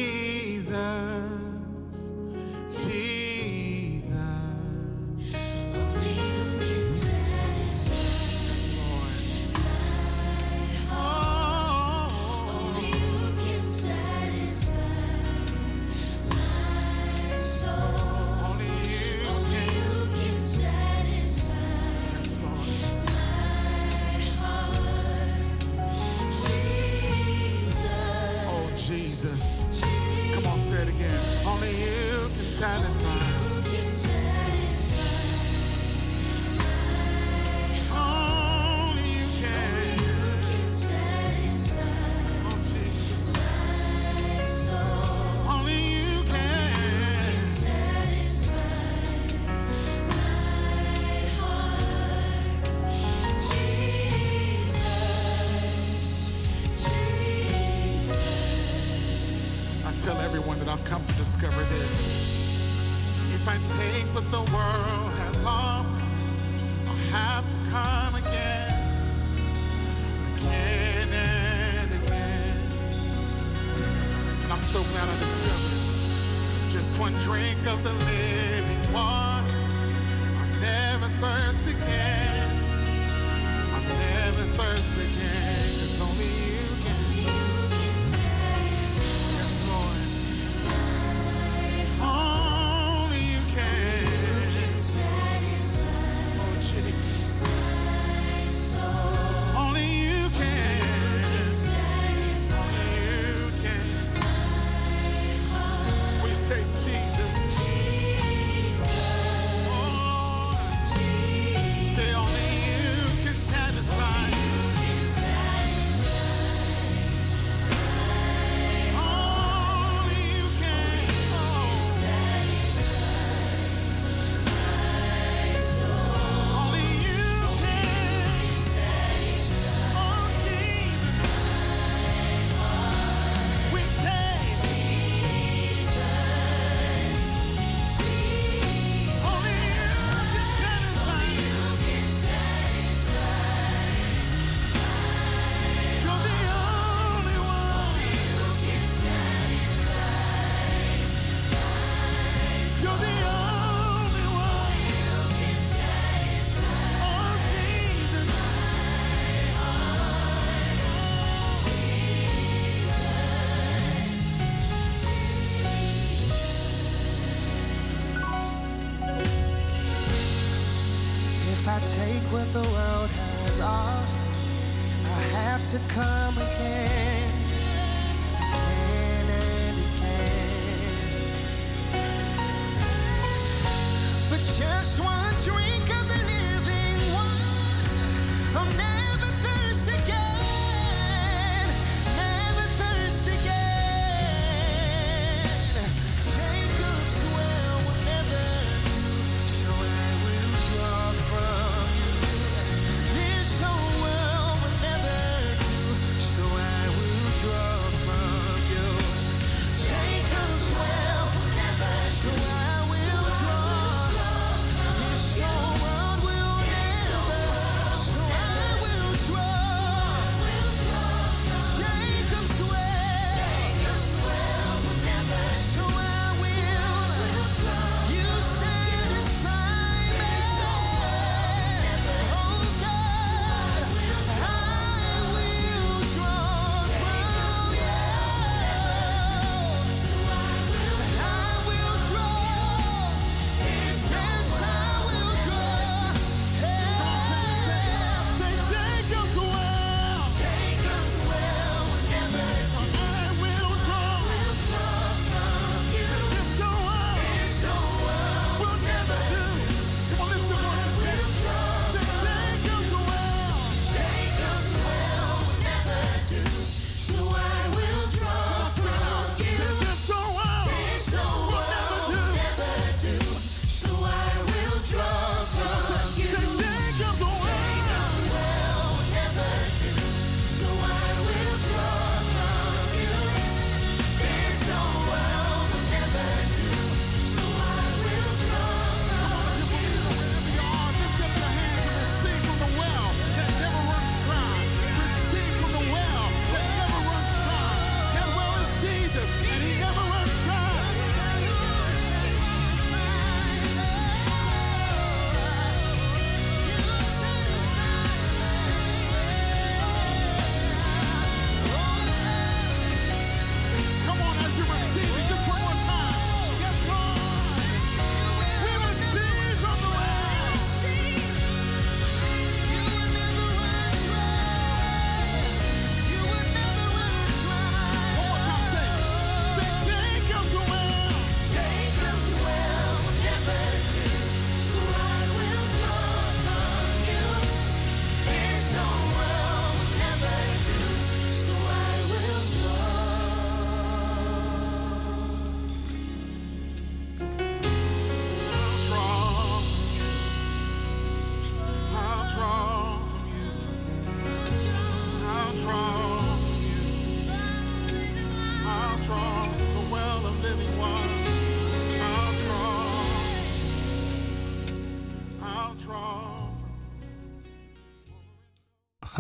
to come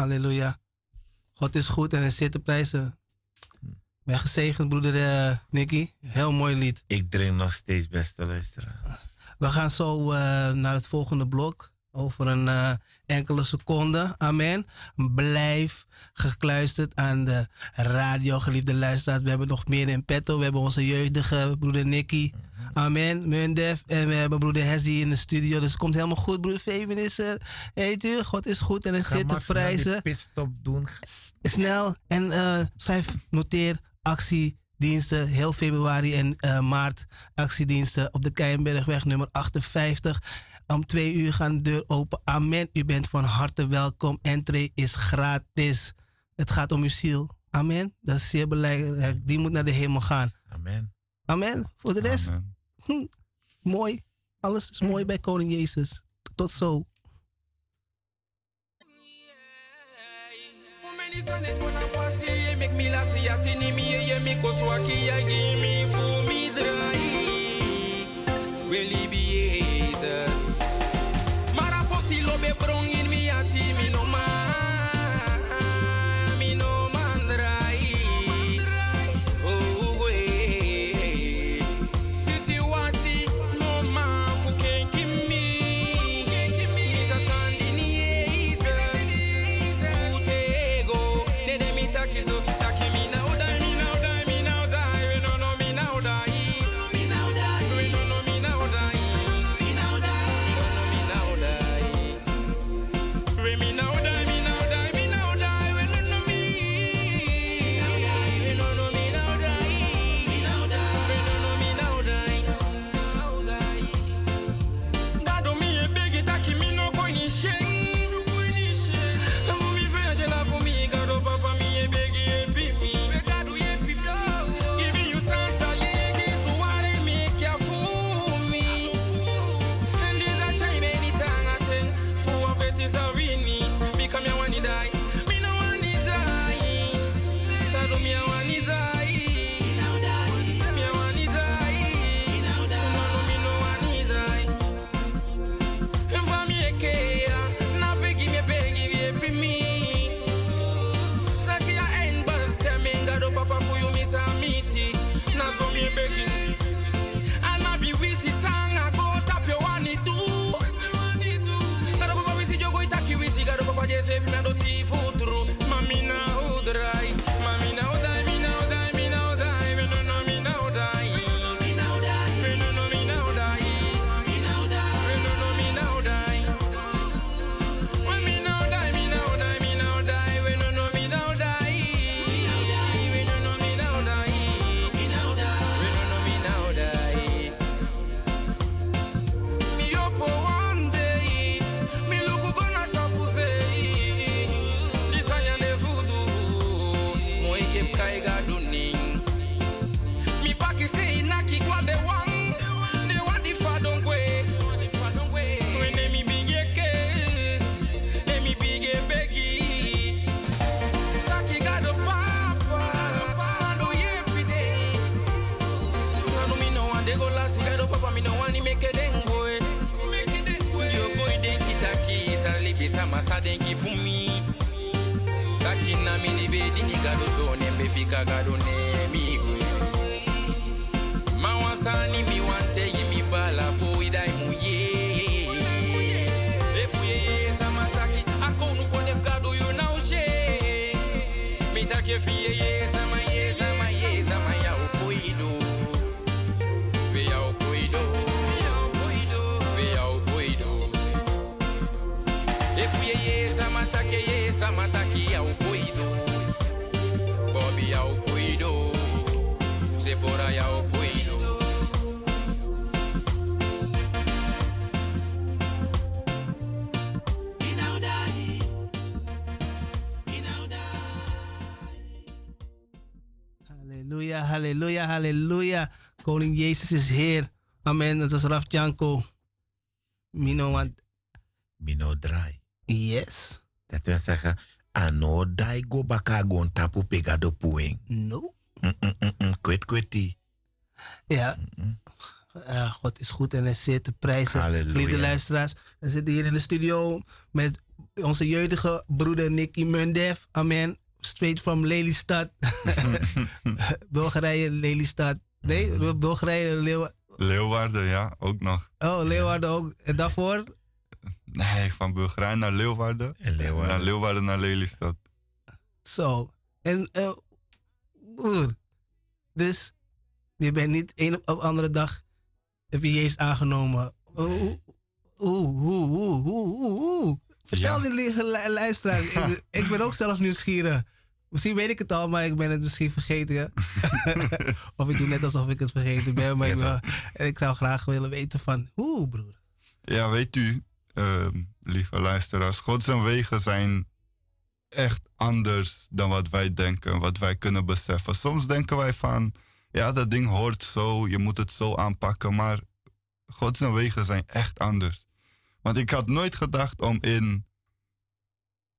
Halleluja. God is goed en hij zit te prijzen. Ben gezegend, broeder eh, Nicky. Heel mooi lied. Ik drink nog steeds, beste luisteraar. We gaan zo eh, naar het volgende blok. Over een eh, enkele seconden. Amen. Blijf gekluisterd aan de radio, geliefde luisteraars. We hebben nog meer in petto. We hebben onze jeugdige broeder Nicky. Amen. Mundef. En we hebben broeder Hesdy in de studio. Dus het komt helemaal goed. Broeder Fabian is er. Heet u, God is goed en hij Ga zit te die prijzen. pitstop doen. Snel. En eh schrijf, noteer actiediensten. Heel februari en eh, maart actiediensten op de Keienbergweg nummer 58. Om twee uur gaan de deur open. Amen. U bent van harte welkom. Entree is gratis. Het gaat om uw ziel. Amen. Dat is zeer belangrijk. Die moet naar de hemel gaan. Amen. Amen. Voor de rest, Amen. hm, mooi. Alles is mooi bij Koning Jezus. Tot zo. Jesus? So nembe fika gado ne mi go. Mawasani mi wante mi bala boy dai mu ye. Efuye samataki akonu kone gado Koning Jezus is Heer. Amen. Dat was Raf Janko. Mino, want Mino draai. yes. Dat wil zeggen, ano dai go baka gon tapu pegado puing. No. Kwet kweti. Ja. Ja, God is goed en hij zit te prijzen. Halleluja. Lieve luisteraars, we zitten hier in de studio met onze jeugdige broeder Nicky Mundev. Amen. Straight from Lelystad. (laughs) (laughs) Bulgarije, Lelystad. Nee, Bulgarije, Leeuw Leeuwarden, ja, ook nog. Oh, Leeuwarden ook. En daarvoor? Nee, van Bulgarije naar Leeuwarden. En Leeuwarden. Naar Leeuwarden naar Lelystad. Zo. En, eh. Dus, je bent niet een op andere dag, heb je Jezus aangenomen. Hoe, hoe, hoe, hoe, hoe, hoe, hoe? Vertel Ja. die luisteraar. ik, (laughs) ik ben ook zelf nieuwsgierig. Misschien weet ik het al, maar ik ben het misschien vergeten. ja. (laughs) of ik doe net alsof ik het vergeten ben. Maar ik, wil, en ik zou graag willen weten van, hoe broer? Ja, weet u, ehm, lieve luisteraars, God zijn wegen zijn echt anders dan wat wij denken, wat wij kunnen beseffen. Soms denken wij van, ja, dat ding hoort zo, je moet het zo aanpakken, maar God zijn wegen zijn echt anders. Want ik had nooit gedacht om in,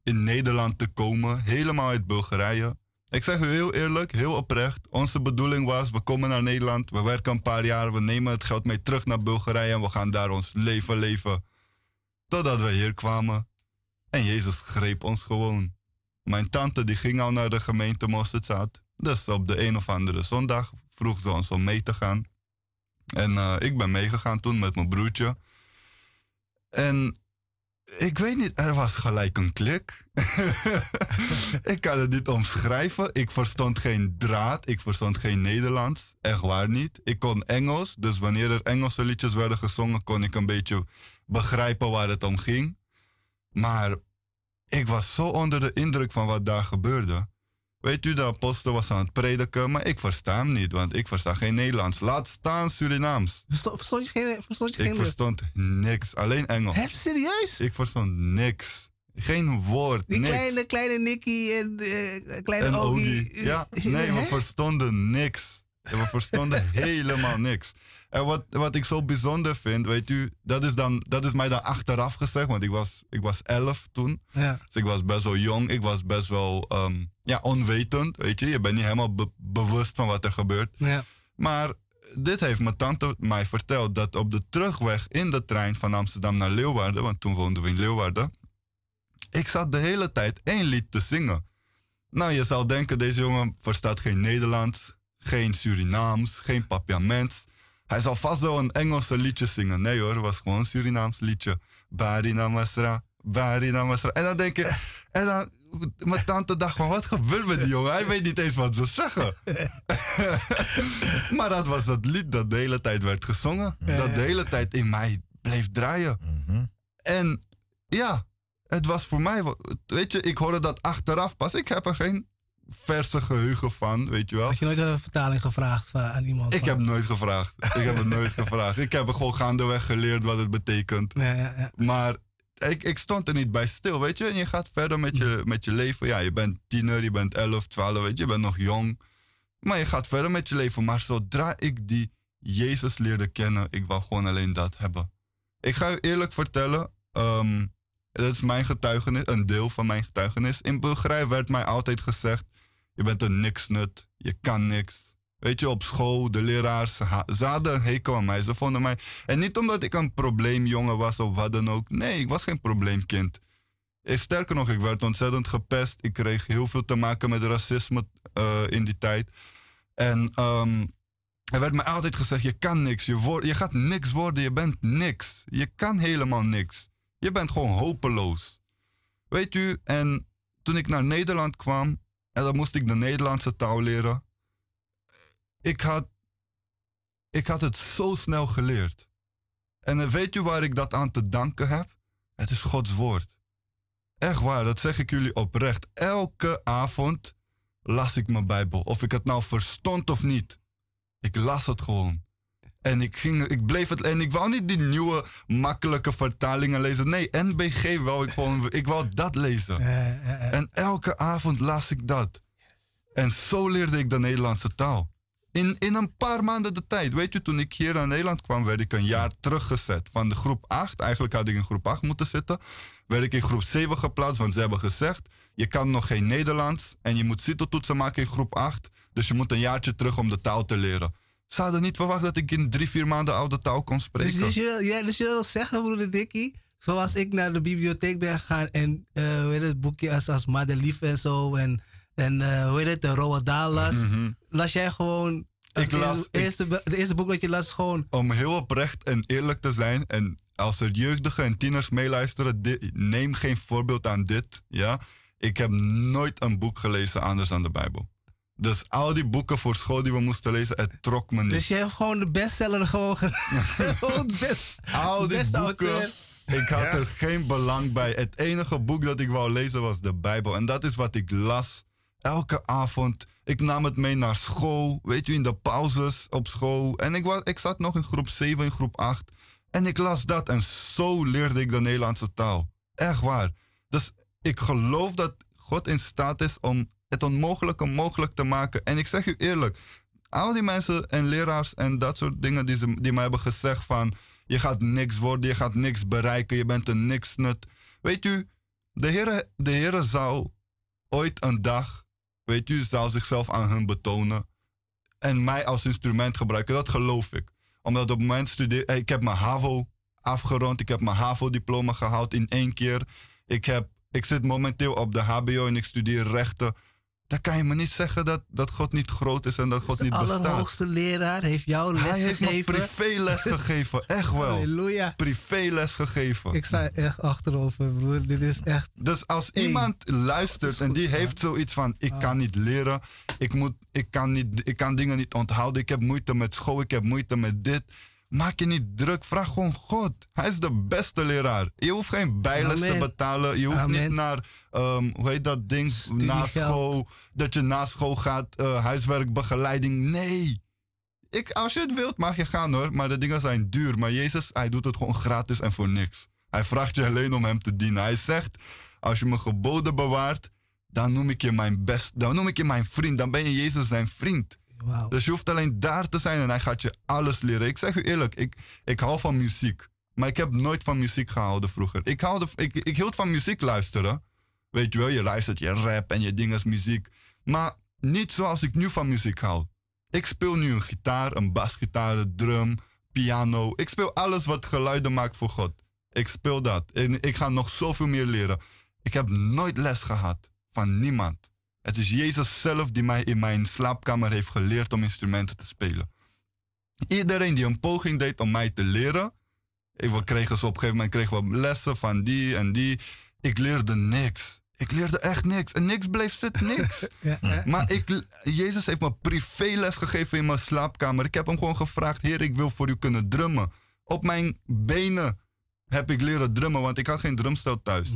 in Nederland te komen, helemaal uit Bulgarije. Ik zeg u heel eerlijk, heel oprecht. Onze bedoeling was, we komen naar Nederland, we werken een paar jaar, we nemen het geld mee terug naar Bulgarije en we gaan daar ons leven leven. Totdat we hier kwamen. En Jezus greep ons gewoon. Mijn tante die ging al naar de gemeente Mosterdzaad. Dus op de een of andere zondag vroeg ze ons om mee te gaan. En eh, ik ben meegegaan toen met mijn broertje. En ik weet niet, er was gelijk een klik. (laughs) ik kan het niet omschrijven. Ik verstond geen draad, ik verstond geen Nederlands. Echt waar niet. Ik kon Engels, dus wanneer er Engelse liedjes werden gezongen, kon ik een beetje begrijpen waar het om ging. Maar ik was zo onder de indruk van wat daar gebeurde. Weet u, de apostel was aan het prediken, maar ik versta hem niet, want ik versta geen Nederlands. Laat staan Surinaams. Verstond, verstond je geen... Verstond je Ik verstond niks, alleen Engels. Hè, serieus? Ik verstond niks. Geen woord, Die niks. kleine, kleine Nicky en eh, kleine en Ogie. Ogie. Ja, nee, we verstonden niks. We verstonden (laughs) helemaal niks. En wat, wat ik zo bijzonder vind, weet u, dat is, dan, dat is mij dan achteraf gezegd, want ik was, ik was elf toen. Ja. Dus ik was best wel jong, ik was best wel ehm, ja, onwetend, weet je. Je bent niet helemaal be- bewust van wat er gebeurt. Ja. Maar dit heeft mijn tante mij verteld, dat op de terugweg in de trein van Amsterdam naar Leeuwarden, want toen woonden we in Leeuwarden, ik zat de hele tijd één lied te zingen. Nou, je zou denken, deze jongen verstaat geen Nederlands, geen Surinaams, geen Papiaments. Hij zal vast wel een Engelse liedje zingen. Nee hoor, het was gewoon een Surinaams liedje. Bari namasra, bari namasra. En dan denk je, en dan, mijn tante dacht van, wat gebeurt met die jongen? Hij weet niet eens wat ze zeggen. (laughs) maar dat was dat lied dat de hele tijd werd gezongen. Dat de hele tijd in mij bleef draaien. En ja, het was voor mij, weet je, ik hoorde dat achteraf pas. Ik heb er geen verse geheugen van, weet je wel. Had je nooit een vertaling gevraagd van, aan iemand? Ik van- heb nooit gevraagd. Ik heb het nooit gevraagd. Ik heb gewoon gaandeweg geleerd wat het betekent. Ja, ja, ja. Maar ik, ik stond er niet bij stil, weet je. En je gaat verder met je, met je leven. Ja, je bent tiener, je bent 11, 12, weet je. Je bent nog jong. Maar je gaat verder met je leven. Maar zodra ik die Jezus leerde kennen, ik wou gewoon alleen dat hebben. Ik ga u eerlijk vertellen, ehm, dat is mijn getuigenis, een deel van mijn getuigenis. In Bulgarije werd mij altijd gezegd, je bent een niksnut, je kan niks. Weet je, op school, de leraars, ze hadden hekel aan mij. Ze vonden mij... En niet omdat ik een probleemjongen was of wat dan ook. Nee, ik was geen probleemkind. Sterker nog, ik werd ontzettend gepest. Ik kreeg heel veel te maken met racisme eh, in die tijd. En ehm, er werd mij altijd gezegd, je kan niks. Je, je gaat niks worden, je bent niks. Je kan helemaal niks. Je bent gewoon hopeloos. Weet u, en toen ik naar Nederland kwam... en dan moest ik de Nederlandse taal leren... ik had, ik had het zo snel geleerd. En eh, weet u waar ik dat aan te danken heb? Het is Gods woord. Echt waar, dat zeg ik jullie oprecht. Elke avond las ik mijn Bijbel. Of ik het nou verstond of niet. Ik las het gewoon. En ik, ging, ik bleef het. En ik wou niet die nieuwe, makkelijke vertalingen lezen. Nee, NBG wou ik gewoon. (laughs) Ik wou dat lezen. Eh, eh. En elke avond las ik dat. En zo leerde ik de Nederlandse taal. In, in een paar maanden de tijd. Weet u, toen ik hier naar Nederland kwam, werd ik een jaar teruggezet. Van de groep 8, eigenlijk had ik in groep 8 moeten zitten. Werd ik in groep 7 geplaatst, want ze hebben gezegd... je kan nog geen Nederlands en je moet CITO-toetsen maken in groep 8. Dus je moet een jaartje terug om de taal te leren. Ze hadden niet verwacht dat ik in drie, vier maanden oude taal kon spreken. dus, je, ja, dus je wil zeggen, broeder Dikkie, Zoals ik naar de bibliotheek ben gegaan en eh hoe heet het boekje als, als Madelief en zo. En, en eh hoe heet het, de Roald Dahl las. Las jij gewoon. Ik las- eerste- de eerste boek dat je las gewoon. Om heel oprecht en eerlijk te zijn. En als er jeugdigen en tieners meeluisteren, di- neem geen voorbeeld aan dit. Ja? Ik heb nooit een boek gelezen anders dan de Bijbel. Dus al die boeken voor school die we moesten lezen, het trok me niet. Dus je hebt gewoon de bestseller gewoon. ge- (laughs) gewoon de best, Al die boeken. auteur. Ik had er geen belang bij. Het enige boek dat ik wou lezen was de Bijbel. En dat is wat ik las. Elke avond. Ik nam het mee naar school. Weet je, in de pauzes op school. En ik, was, ik zat nog in groep 7, in groep 8. En ik las dat. En zo leerde ik de Nederlandse taal. Echt waar. Dus ik geloof dat God in staat is om het onmogelijke mogelijk te maken. En ik zeg u eerlijk. Al die mensen en leraars en dat soort dingen die, ze, die mij hebben gezegd van... Je gaat niks worden, je gaat niks bereiken, je bent een niks nut. Weet u, de Heer de Heere zou ooit een dag, weet u, zou zichzelf aan hun betonen. En mij als instrument gebruiken, dat geloof ik. Omdat op het moment studeer ik heb mijn HAVO afgerond, ik heb mijn HAVO-diploma gehaald in één keer. Ik, heb, ik zit momenteel op de HBO en ik studeer rechten. Dan kan je me niet zeggen dat, dat God niet groot is en dat God de niet bestaat. allerhoogste leraar heeft jou les Hij heeft me gegeven. privéles (laughs) gegeven, echt wel. Halleluja. Privéles gegeven. Ik sta echt achterover, broer. Dit is echt. Dus als Hey, iemand luistert is en die man. heeft zoiets van: ik Ah. kan niet leren, ik, moet, ik, kan niet, ik kan dingen niet onthouden, ik heb moeite met school, ik heb moeite met dit. Maak je niet druk, vraag gewoon God. Hij is de beste leraar. Je hoeft geen bijles te betalen, je hoeft Amen. niet naar, ehm, hoe heet dat ding, na school, dat je na school gaat, eh, huiswerkbegeleiding. Nee. Ik, als je het wilt, mag je gaan hoor. Maar de dingen zijn duur. Maar Jezus, hij doet het gewoon gratis en voor niks. Hij vraagt je alleen om hem te dienen. Hij zegt, als je mijn geboden bewaart, dan noem ik je mijn best. Dan noem ik je mijn vriend. Dan ben je Jezus zijn vriend. Wauw. Dus je hoeft alleen daar te zijn en hij gaat je alles leren. Ik zeg u eerlijk, ik, ik hou van muziek. Maar ik heb nooit van muziek gehouden vroeger. Ik, houde, ik, ik hield van muziek luisteren. Weet je wel, je luistert je rap en je dinges muziek. Maar niet zoals ik nu van muziek hou. Ik speel nu een gitaar, een basgitaar, een drum, piano. Ik speel alles wat geluiden maakt voor God. Ik speel dat. En ik ga nog zoveel meer leren. Ik heb nooit les gehad van niemand. Het is Jezus zelf die mij in mijn slaapkamer heeft geleerd om instrumenten te spelen. Iedereen die een poging deed om mij te leren. We kregen ze op een gegeven moment kregen we lessen van die en die. Ik leerde niks. Ik leerde echt niks. En niks bleef zitten, niks. Ja, (laughs) ja. Maar ik, Jezus heeft me privéles gegeven in mijn slaapkamer. Ik heb hem gewoon gevraagd: Heer, ik wil voor u kunnen drummen. Op mijn benen heb ik leren drummen, want ik had geen drumstel thuis.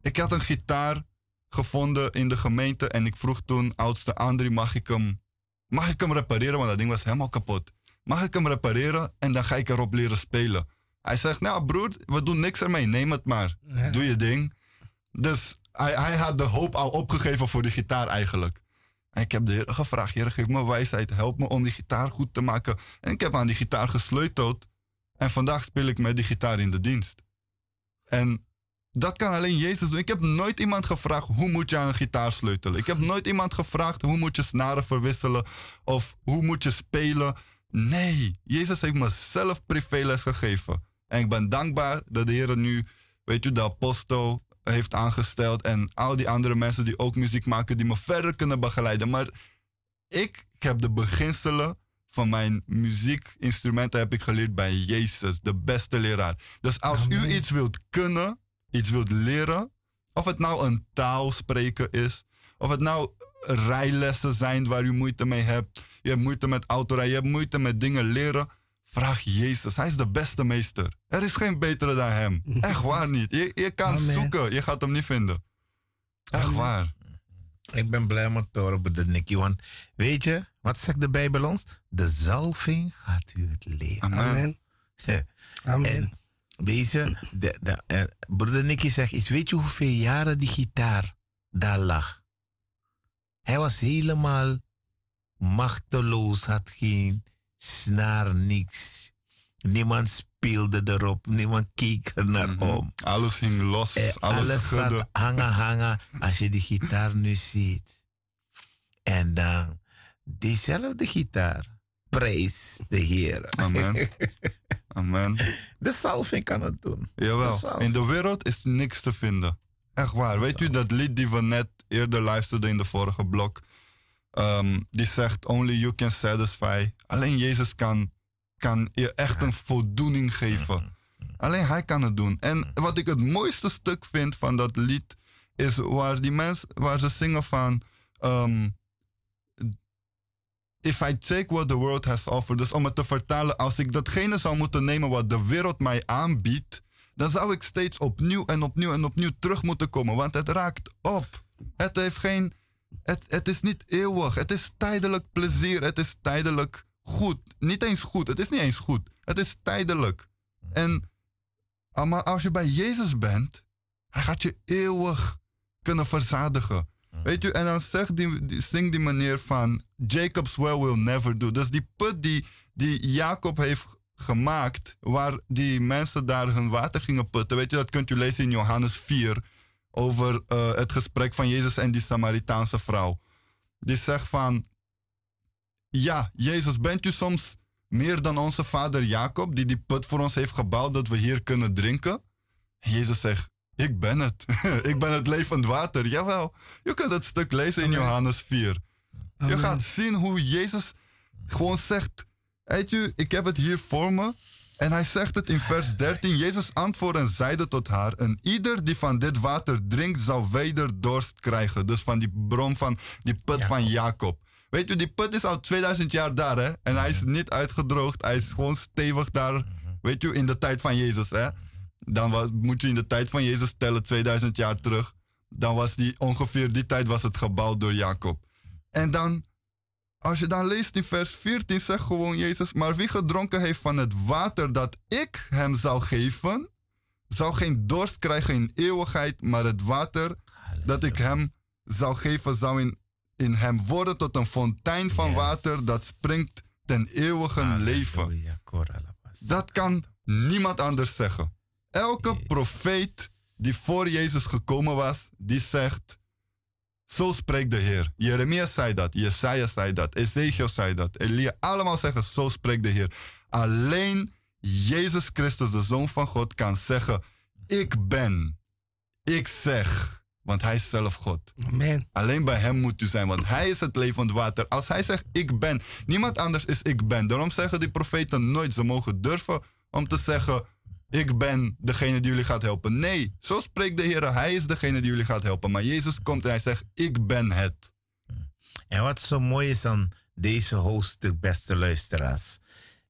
Ik had een gitaar gevonden in de gemeente en ik vroeg toen oudste Andri, mag ik hem, mag ik hem repareren? Want dat ding was helemaal kapot. Mag ik hem repareren en dan ga ik erop leren spelen? Hij zegt, nou broer, we doen niks ermee, neem het maar. Ja. Doe je ding. Dus hij, hij had de hoop al opgegeven voor die gitaar eigenlijk. En ik heb de Heer gevraagd, Heer, geef me wijsheid, help me om die gitaar goed te maken. En ik heb aan die gitaar gesleuteld. En vandaag speel ik met die gitaar in de dienst. En dat kan alleen Jezus doen. Ik heb nooit iemand gevraagd hoe moet je aan een gitaar sleutelen. Ik heb nooit iemand gevraagd hoe moet je snaren verwisselen of hoe moet je spelen. Nee, Jezus heeft me zelf privéles gegeven. En ik ben dankbaar dat de Heer nu, weet je, de apostel heeft aangesteld en al die andere mensen die ook muziek maken, die me verder kunnen begeleiden. Maar ik heb de beginselen van mijn muziekinstrumenten heb ik geleerd bij Jezus, de beste leraar. Dus als u iets wilt kunnen, iets wilt leren, of het nou een taal spreken is, of het nou rijlessen zijn waar u moeite mee hebt, je hebt moeite met autorijden, je hebt moeite met dingen leren, vraag Jezus. Hij is de beste meester. Er is geen betere dan hem. (laughs) Echt waar niet. Je, je kan Amen. zoeken, je gaat hem niet vinden. Echt Amen. waar. Ik ben blij met te horen, broeder Nicky. Want weet je, wat zegt de Bijbel ons? De zalving gaat u het leren. Amen. Amen. (laughs) Amen. En deze, de, de, eh, broeder Nicky zegt iets. Weet je hoeveel jaren die gitaar daar lag? Hij was helemaal machteloos, had geen snaar, niks. Niemand speelde erop, niemand keek er naar Mhm. om. Alles hing los, Eh, alles, alles zat hangen, hangen. Als je die gitaar nu ziet. En dan diezelfde gitaar. Prijs de Heer. Amen. (laughs) Amen. De salving kan het doen. Jawel, De in de wereld is niks te vinden. Echt waar. Weet u dat lied die we net eerder luisterden in de vorige blok? Ehm, die zegt, only you can satisfy. Alleen Jezus kan, kan je echt een voldoening geven. Alleen hij kan het doen. En wat ik het mooiste stuk vind van dat lied, is waar die mensen, waar ze zingen van... ehm, If I take what the world has offered. Dus om het te vertalen, als ik datgene zou moeten nemen wat de wereld mij aanbiedt, dan zou ik steeds opnieuw en opnieuw en opnieuw terug moeten komen. Want het raakt op. Het heeft geen. Het, het is niet eeuwig. Het is tijdelijk plezier. Het is tijdelijk goed. Niet eens goed. Het is niet eens goed. Het is tijdelijk. En maar als je bij Jezus bent, hij gaat je eeuwig kunnen verzadigen. Weet je, en dan zegt die, die, zingt die meneer van Jacob's well will never do. Dus die put die, die Jacob heeft gemaakt, waar die mensen daar hun water gingen putten. Weet je, dat kunt u lezen in Johannes 4 over eh, het gesprek van Jezus en die Samaritaanse vrouw. Die zegt van, ja, Jezus, bent u soms meer dan onze vader Jacob, die die put voor ons heeft gebouwd, dat we hier kunnen drinken? En Jezus zegt, ik ben het. (laughs) ik ben het levend water. Jawel. Je kunt het stuk lezen in Johannes 4. Je gaat zien hoe Jezus gewoon zegt, weet je, ik heb het hier voor me. En hij zegt het in vers 13. Jezus antwoordde en zeide tot haar: En ieder die van dit water drinkt, zal weder dorst krijgen. Dus van die bron van die put van Jacob. Weet je, die put is al 2000 jaar daar, hè? En hij is niet uitgedroogd. Hij is gewoon stevig daar. Weet je, in de tijd van Jezus, hè? Dan was, moet je in de tijd van Jezus tellen, 2000 jaar terug. Dan was die ongeveer die tijd was het gebouwd door Jacob. En dan als je dan leest in vers 14, zegt gewoon Jezus: Maar wie gedronken heeft van het water dat ik hem zou geven, zou geen dorst krijgen in eeuwigheid, maar het water dat ik hem zou geven, zou in, in hem worden tot een fontein van water dat springt ten eeuwige leven. Dat kan niemand anders zeggen. Elke profeet die voor Jezus gekomen was, die zegt: Zo spreekt de Heer. Jeremia zei dat, Jesaja zei dat, Ezekiel zei dat, Elia, allemaal zeggen: Zo spreekt de Heer. Alleen Jezus Christus, de Zoon van God, kan zeggen: Ik ben, ik zeg, want Hij is zelf God. Amen. Alleen bij hem moet u zijn, want hij is het levend water. Als hij zegt ik ben, niemand anders is ik ben. Daarom zeggen die profeten nooit, ze mogen durven om te zeggen ik ben degene die jullie gaat helpen. Nee, zo spreekt de Heer, hij is degene die jullie gaat helpen. Maar Jezus komt en hij zegt ik ben het. En wat zo mooi is aan deze hoofdstuk, beste luisteraars.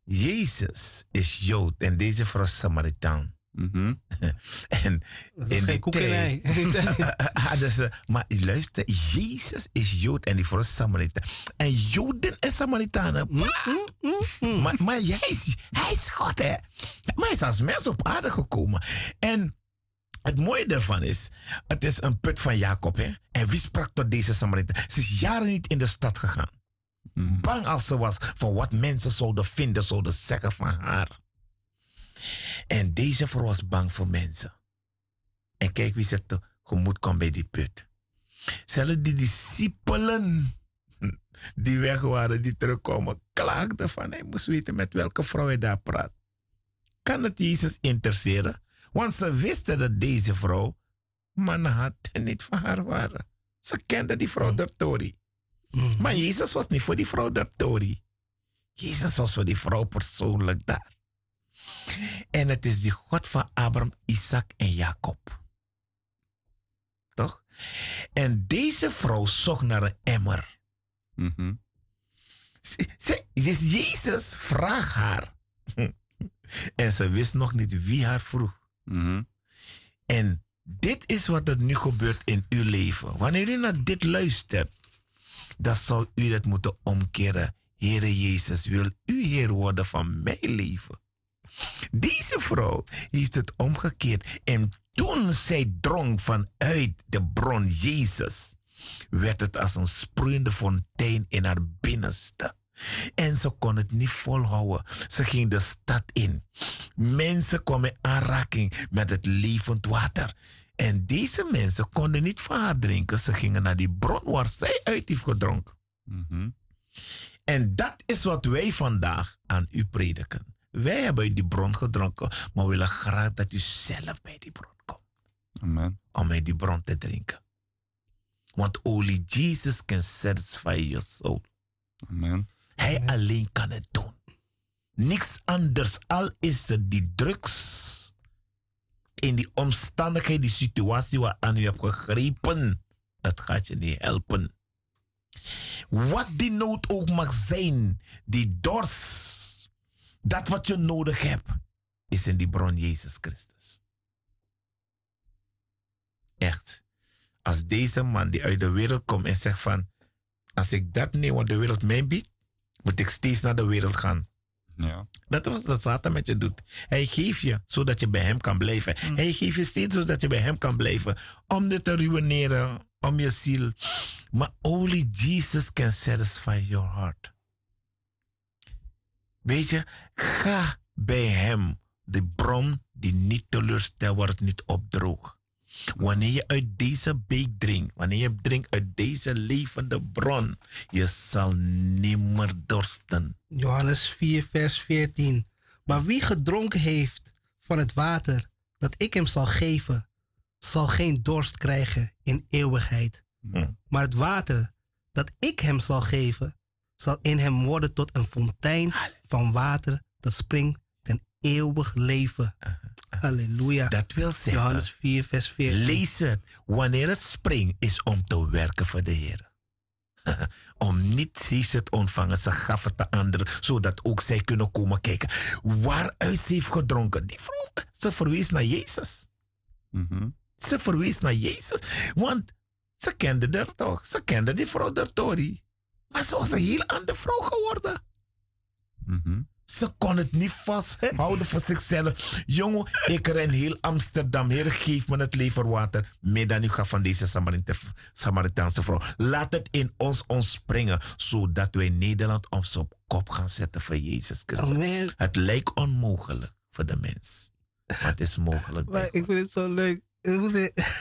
Jezus is Jood en deze vrouw is Mhm. (laughs) En Dat is in die koekenij. tijd hadden ze, maar luister, Jezus is Jood en die is Samaritaan. En Joden en Samaritanen, bah! maar, maar hij, is, hij is God, hè? Maar hij is als mens op aarde gekomen. En het mooie daarvan is, het is een put van Jacob, hè? En wie sprak tot deze Samaritaan? Ze is jaren niet in de stad gegaan. Bang als ze was voor wat mensen zouden vinden, zouden zeggen van haar. En deze vrouw was bang voor mensen. En kijk wie ze tegemoet kwam bij die put. Zelfs die discipelen die weg waren, die terugkomen, klaagden van hij moest weten met welke vrouw hij daar praat. Kan het Jezus interesseren? Want ze wisten dat deze vrouw mannen had en niet van haar waren. Ze kenden die vrouw der Tori. Maar Jezus was niet voor die vrouw der Tori. Jezus was voor die vrouw persoonlijk daar. En het is die God van Abraham, Isaac en Jacob. Toch? En deze vrouw zocht naar een emmer. Mhm. Ze, ze, dus Jezus vraagt haar. (laughs) En ze wist nog niet wie haar vroeg. Mhm. En dit is wat er nu gebeurt in uw leven. Wanneer u naar dit luistert, dan zou u dat moeten omkeren. Heere Jezus, wil u Heer worden van mijn leven? Deze vrouw heeft het omgekeerd. En toen zij dronk vanuit de bron Jezus, werd het als een sproeiende fontein in haar binnenste. En ze kon het niet volhouden. Ze ging de stad in. Mensen kwamen in aanraking met het levend water. En deze mensen konden niet van haar drinken. Ze gingen naar die bron waar zij uit heeft gedronken. Mhm. En dat is wat wij vandaag aan u prediken. Wij hebben uit die bron gedronken, maar we willen graag dat u zelf bij die bron komt. Amen. Om uit die bron te drinken. Want only Jesus can satisfy your soul. Amen. Hij alleen kan het doen. Niks anders. Al is het die drugs. In die omstandigheid, die situatie waaraan u hebt gegrepen. Het gaat je niet helpen. Wat die nood ook mag zijn, die dorst. Dat wat je nodig hebt, is in die bron Jezus Christus. Echt. Als deze man die uit de wereld komt en zegt van... Als ik dat neem wat de wereld mij biedt, moet ik steeds naar de wereld gaan. Ja. Dat is wat dat Satan met je doet. Hij geeft je zodat je bij hem kan blijven. Hij geeft je steeds zodat je bij hem kan blijven. Om dit te ruïneren, om je ziel. Maar only Jesus can satisfy your heart. Weet je, ga bij hem. De bron die niet teleurstelt, wordt niet opdroog. Wanneer je uit deze beek drinkt, wanneer je drinkt uit deze levende bron, je zal nimmer dorsten. Johannes 4, vers 14. Maar wie gedronken heeft van het water dat ik hem zal geven, zal geen dorst krijgen in eeuwigheid. Hm. Maar het water dat ik hem zal geven, zal in hem worden tot een fontein van water dat springt ten eeuwig leven. Halleluja. Dat wil zeggen, Johannes 4, vers 14. lees het. Wanneer het springt, is om te werken voor de Heer. (laughs) om niet steeds het ontvangen, ze gaf het de anderen, zodat ook zij kunnen komen kijken. Waaruit ze heeft gedronken. Die vrouw, ze verwees naar Jezus. Mhm. Ze verwees naar Jezus. Want ze kende haar toch. Ze kende die vrouw der Tori. Maar ze was een heel andere vrouw geworden. Mhm. Ze kon het niet vasthouden voor zichzelf. Jongen, ik ren heel Amsterdam. Heer, geef me het leverwater. Meer dan u gaat van deze Samarita- Samaritaanse vrouw. Laat het in ons ontspringen. Zodat wij Nederland op zijn kop gaan zetten voor Jezus Christus. Amen. Het lijkt onmogelijk voor de mens. Maar het is mogelijk. bij Maar ik vind het zo leuk. Hoe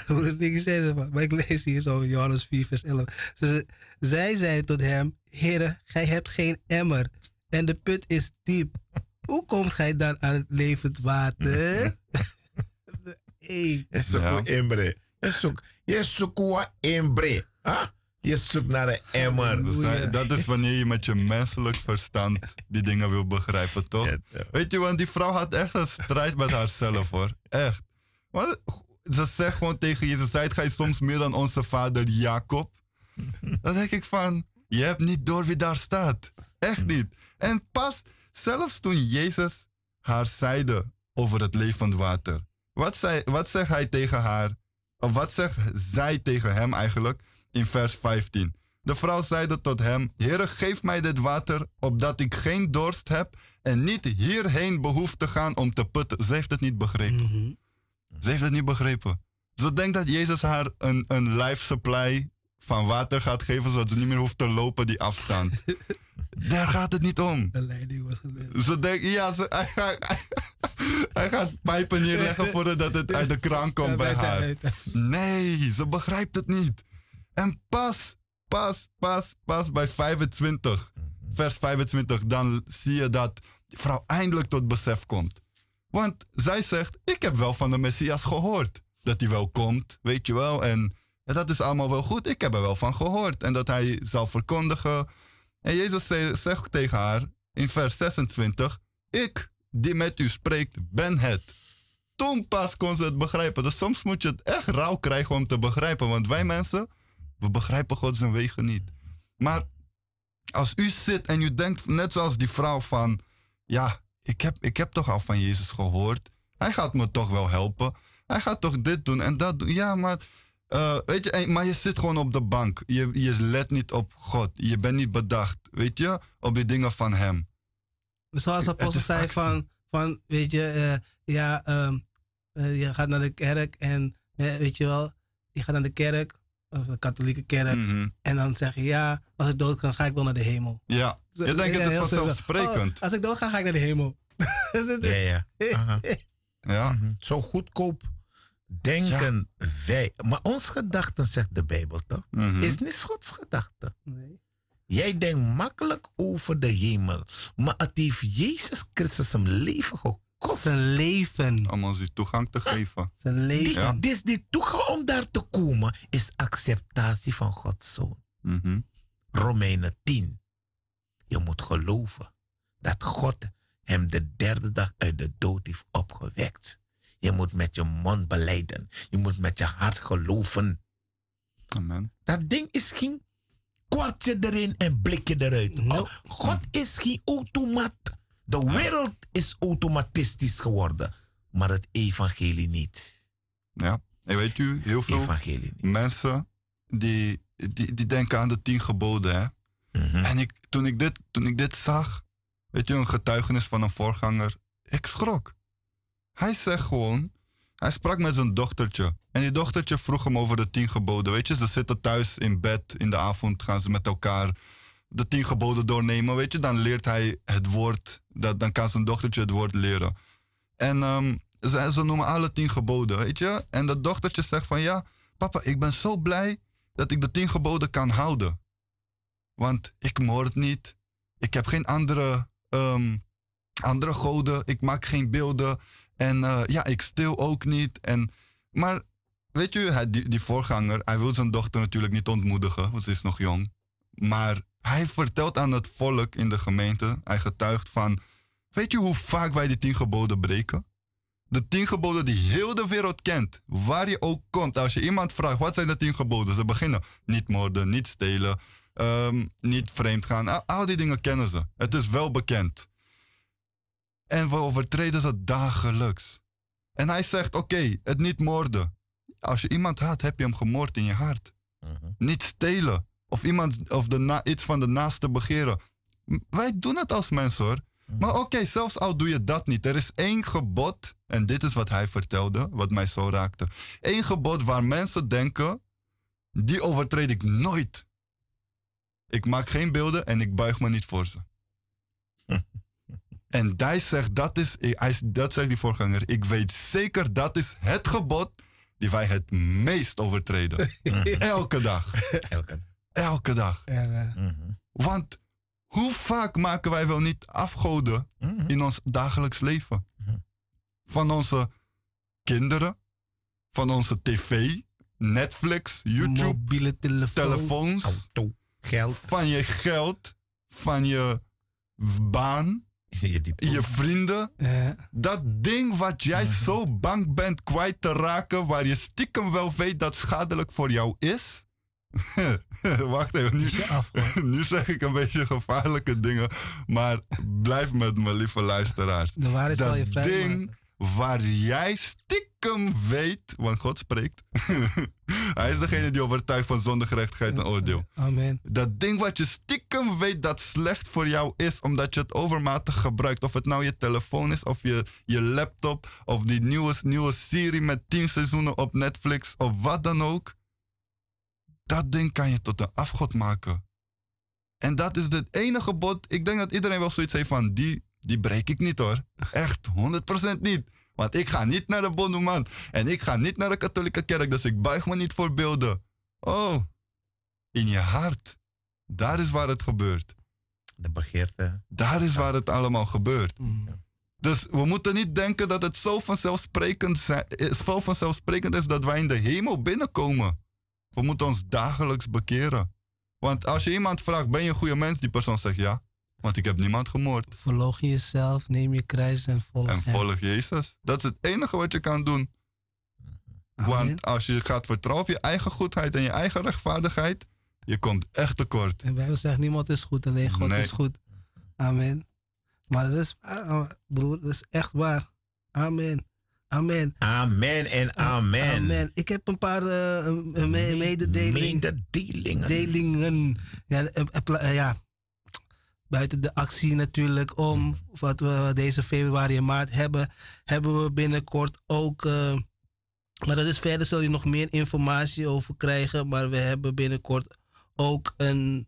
de, dingen zeiden, maar maar ik lees hier zo in Johannes 4, vers 11. Ze, zij zei tot hem: Heere, gij hebt geen emmer en de put is diep. Hoe komt gij dan aan het levend water? (laughs) hey. Je zoekt. Je zoekt, wat. Huh? Je zoekt naar een emmer. Dus dat is wanneer je met je menselijk verstand die dingen wil begrijpen, toch? Weet je, want die vrouw had echt een strijd met haarzelf, hoor. Echt. Want ze zegt gewoon tegen Jezus, zijt gij soms meer dan onze vader Jacob? Dan denk ik van, je hebt niet door wie daar staat. Echt niet. En pas, zelfs toen Jezus haar zeide over het levend water. Wat, zei, wat zegt hij tegen haar? Of wat zegt zij tegen hem eigenlijk in vers 15? De vrouw zeide tot hem: Heere, geef mij dit water, opdat ik geen dorst heb en niet hierheen behoef te gaan om te putten. Ze heeft het niet begrepen. Mhm. Ze heeft het niet begrepen. Ze denkt dat Jezus haar een, een life supply van water gaat geven, zodat ze niet meer hoeft te lopen die afstand. (laughs) Daar gaat het niet om. De leiding was geleverd. Ze denkt, ja, ze, (laughs) hij, gaat- hij, hij gaat pijpen neerleggen voordat het uit de kraan komt bij haar. Nee, ze begrijpt het niet. En pas, pas, pas, pas bij 25, vers 25, dan zie je dat die vrouw eindelijk tot besef komt. Want zij zegt, ik heb wel van de Messias gehoord. Dat hij wel komt, weet je wel. En dat is allemaal wel goed. Ik heb er wel van gehoord. En dat hij zal verkondigen. En Jezus ze- zegt tegen haar in vers 26, ik die met u spreekt, ben het. Toen pas kon ze het begrijpen. Dus soms moet je het echt rauw krijgen om te begrijpen. Want wij mensen, we begrijpen God zijn wegen niet. Maar als u zit en u denkt, net zoals die vrouw van... Ja, ik heb, ik heb toch al van Jezus gehoord. Hij gaat me toch wel helpen. Hij gaat toch dit doen en dat doen. Ja, maar... eh, weet je, en- maar je zit gewoon op de bank. Je, je let niet op God. Je bent niet bedacht, weet je, op die dingen van Hem. Zoals Het apostel zei actie. van, van weet je, eh, ja, ehm, eh, je gaat naar de kerk en eh, weet je wel, je gaat naar de kerk, of de katholieke kerk, Mhm. en dan zeg je ja, als ik dood kan, ga ik wel naar de hemel. Ja, je denkt het heel zo- vanzelfsprekend. Oh, als ik dood ga, ga ik naar de hemel. (laughs) Ja, ja. Aha. Ja, Zo goedkoop denken wij. Maar ons gedachten, zegt de Bijbel toch? Mhm. Is niet Gods gedachte. Nee. Jij denkt makkelijk over de hemel. Maar het heeft Jezus Christus zijn leven gekost. Zijn leven. Om ons die toegang te geven. Zijn leven. Die, Ja. Dus die toegang om daar te komen is acceptatie van Gods zoon. Mhm. Romeinen 10. Je moet geloven dat God hem de derde dag uit de dood heeft opgewekt. Je moet met je mond beleiden. Je moet met je hart geloven. Amen. Dat ding is geen kwartje erin en blikje eruit. No. Oh, God is geen automaat. De wereld is automatistisch geworden, maar het evangelie niet. Ja. En weet u, heel veel Evangelie niet. mensen die, die, die denken aan de tien geboden. Hè? Mhm. En ik, toen, ik dit, toen ik dit zag, weet je, een getuigenis van een voorganger, ik schrok. Hij zegt gewoon, hij sprak met zijn dochtertje. En die dochtertje vroeg hem over de tien geboden. Weet je, ze zitten thuis in bed, in de avond gaan ze met elkaar de tien geboden doornemen. Weet je, dan leert hij het woord, dat, dan kan zijn dochtertje het woord leren. En ehm, ze, ze noemen alle tien geboden, weet je. En dat dochtertje zegt van, ja, papa, ik ben zo blij dat ik de tien geboden kan houden. Want ik moord niet. Ik heb geen andere, ehm, andere goden. Ik maak geen beelden. En eh, ja, ik stil ook niet. En, maar weet je, die, die voorganger, hij wil zijn dochter natuurlijk niet ontmoedigen, want ze is nog jong. Maar hij vertelt aan het volk in de gemeente, hij getuigt van, weet je hoe vaak wij die tien geboden breken? De tien geboden die heel de wereld kent, waar je ook komt. Als je iemand vraagt, wat zijn de tien geboden? Ze beginnen niet moorden, niet stelen, ehm, niet vreemd gaan. Al, al die dingen kennen ze. Het is wel bekend. En we overtreden ze dagelijks. En hij zegt, oké, het niet moorden. Als je iemand haat, heb je hem gemoord in je hart. Mhm. Niet stelen. Of, iemand, of de na, iets van de naaste begeren. Wij doen het als mensen hoor. Maar oké, zelfs al doe je dat niet. Er is één gebod, en dit is wat hij vertelde, wat mij zo raakte. Eén gebod waar mensen denken, die overtreed ik nooit. Ik maak geen beelden en ik buig me niet voor ze. (laughs) en hij zegt, dat is, hij, dat zegt die voorganger, ik weet zeker dat is het gebod die wij het meest overtreden. (laughs) Elke dag. Elke. Elke dag. Ja. Mhm. Want hoe vaak maken wij wel niet afgoden Mhm. in ons dagelijks leven? Van onze kinderen, van onze tv, Netflix, YouTube, Mobiele telefoon. telefoons, Auto, geld. van je geld, van je baan, Je vrienden. Dat ding wat jij zo bang bent kwijt te raken, waar je stiekem wel weet dat schadelijk voor jou is. (laughs) Wacht even, (laughs) nu, zeg ik een beetje gevaarlijke dingen, maar blijf met me, lieve luisteraars. De waarheid zal je Dat ding waar jij stiekem weet, want God spreekt. (laughs) Hij is degene die overtuigt van zonde, gerechtigheid en oordeel. Amen. Dat ding wat je stiekem weet dat slecht voor jou is, omdat je het overmatig gebruikt. Of het nou je telefoon is, of je, je laptop, of die nieuwe, nieuwe serie met tien seizoenen op Netflix, of wat dan ook. Dat ding kan je tot een afgod maken. En dat is het enige bod. Ik denk dat iedereen wel zoiets heeft van, die, die breek ik niet hoor. Echt, 100% niet. Want ik ga niet naar de Bonduman. En ik ga niet naar de katholieke kerk, dus ik buig me niet voor beelden. Oh, in je hart. Daar is waar het gebeurt. De begeerte. Daar is waar het allemaal gebeurt. Mm. Dus we moeten niet denken dat het zo vanzelfsprekend, zijn- is, zo vanzelfsprekend is dat wij in de hemel binnenkomen. We moeten ons dagelijks bekeren. Want als je iemand vraagt, ben je een goede mens? Die persoon zegt ja. Want ik heb niemand gemoord. Verloochen jezelf, neem je kruis en volg En hem. volg Jezus. Dat is het enige wat je kan doen. Amen. Want als je gaat vertrouwen op je eigen goedheid en je eigen rechtvaardigheid, je komt echt tekort. De Bijbel zegt, niemand is goed, alleen God Nee. is goed. Amen. Maar dat is waar, oh, broer, dat is echt waar. Amen. Amen. Amen en amen. Amen. Ik heb een paar eh, me- me- mededelingen. Mededelingen. Delingen. Ja, eh, eh, eh, ja, buiten de actie natuurlijk om wat we deze februari en maart hebben, hebben we binnenkort ook. eh, maar dat is verder, zul je nog meer informatie over krijgen. Maar we hebben binnenkort ook een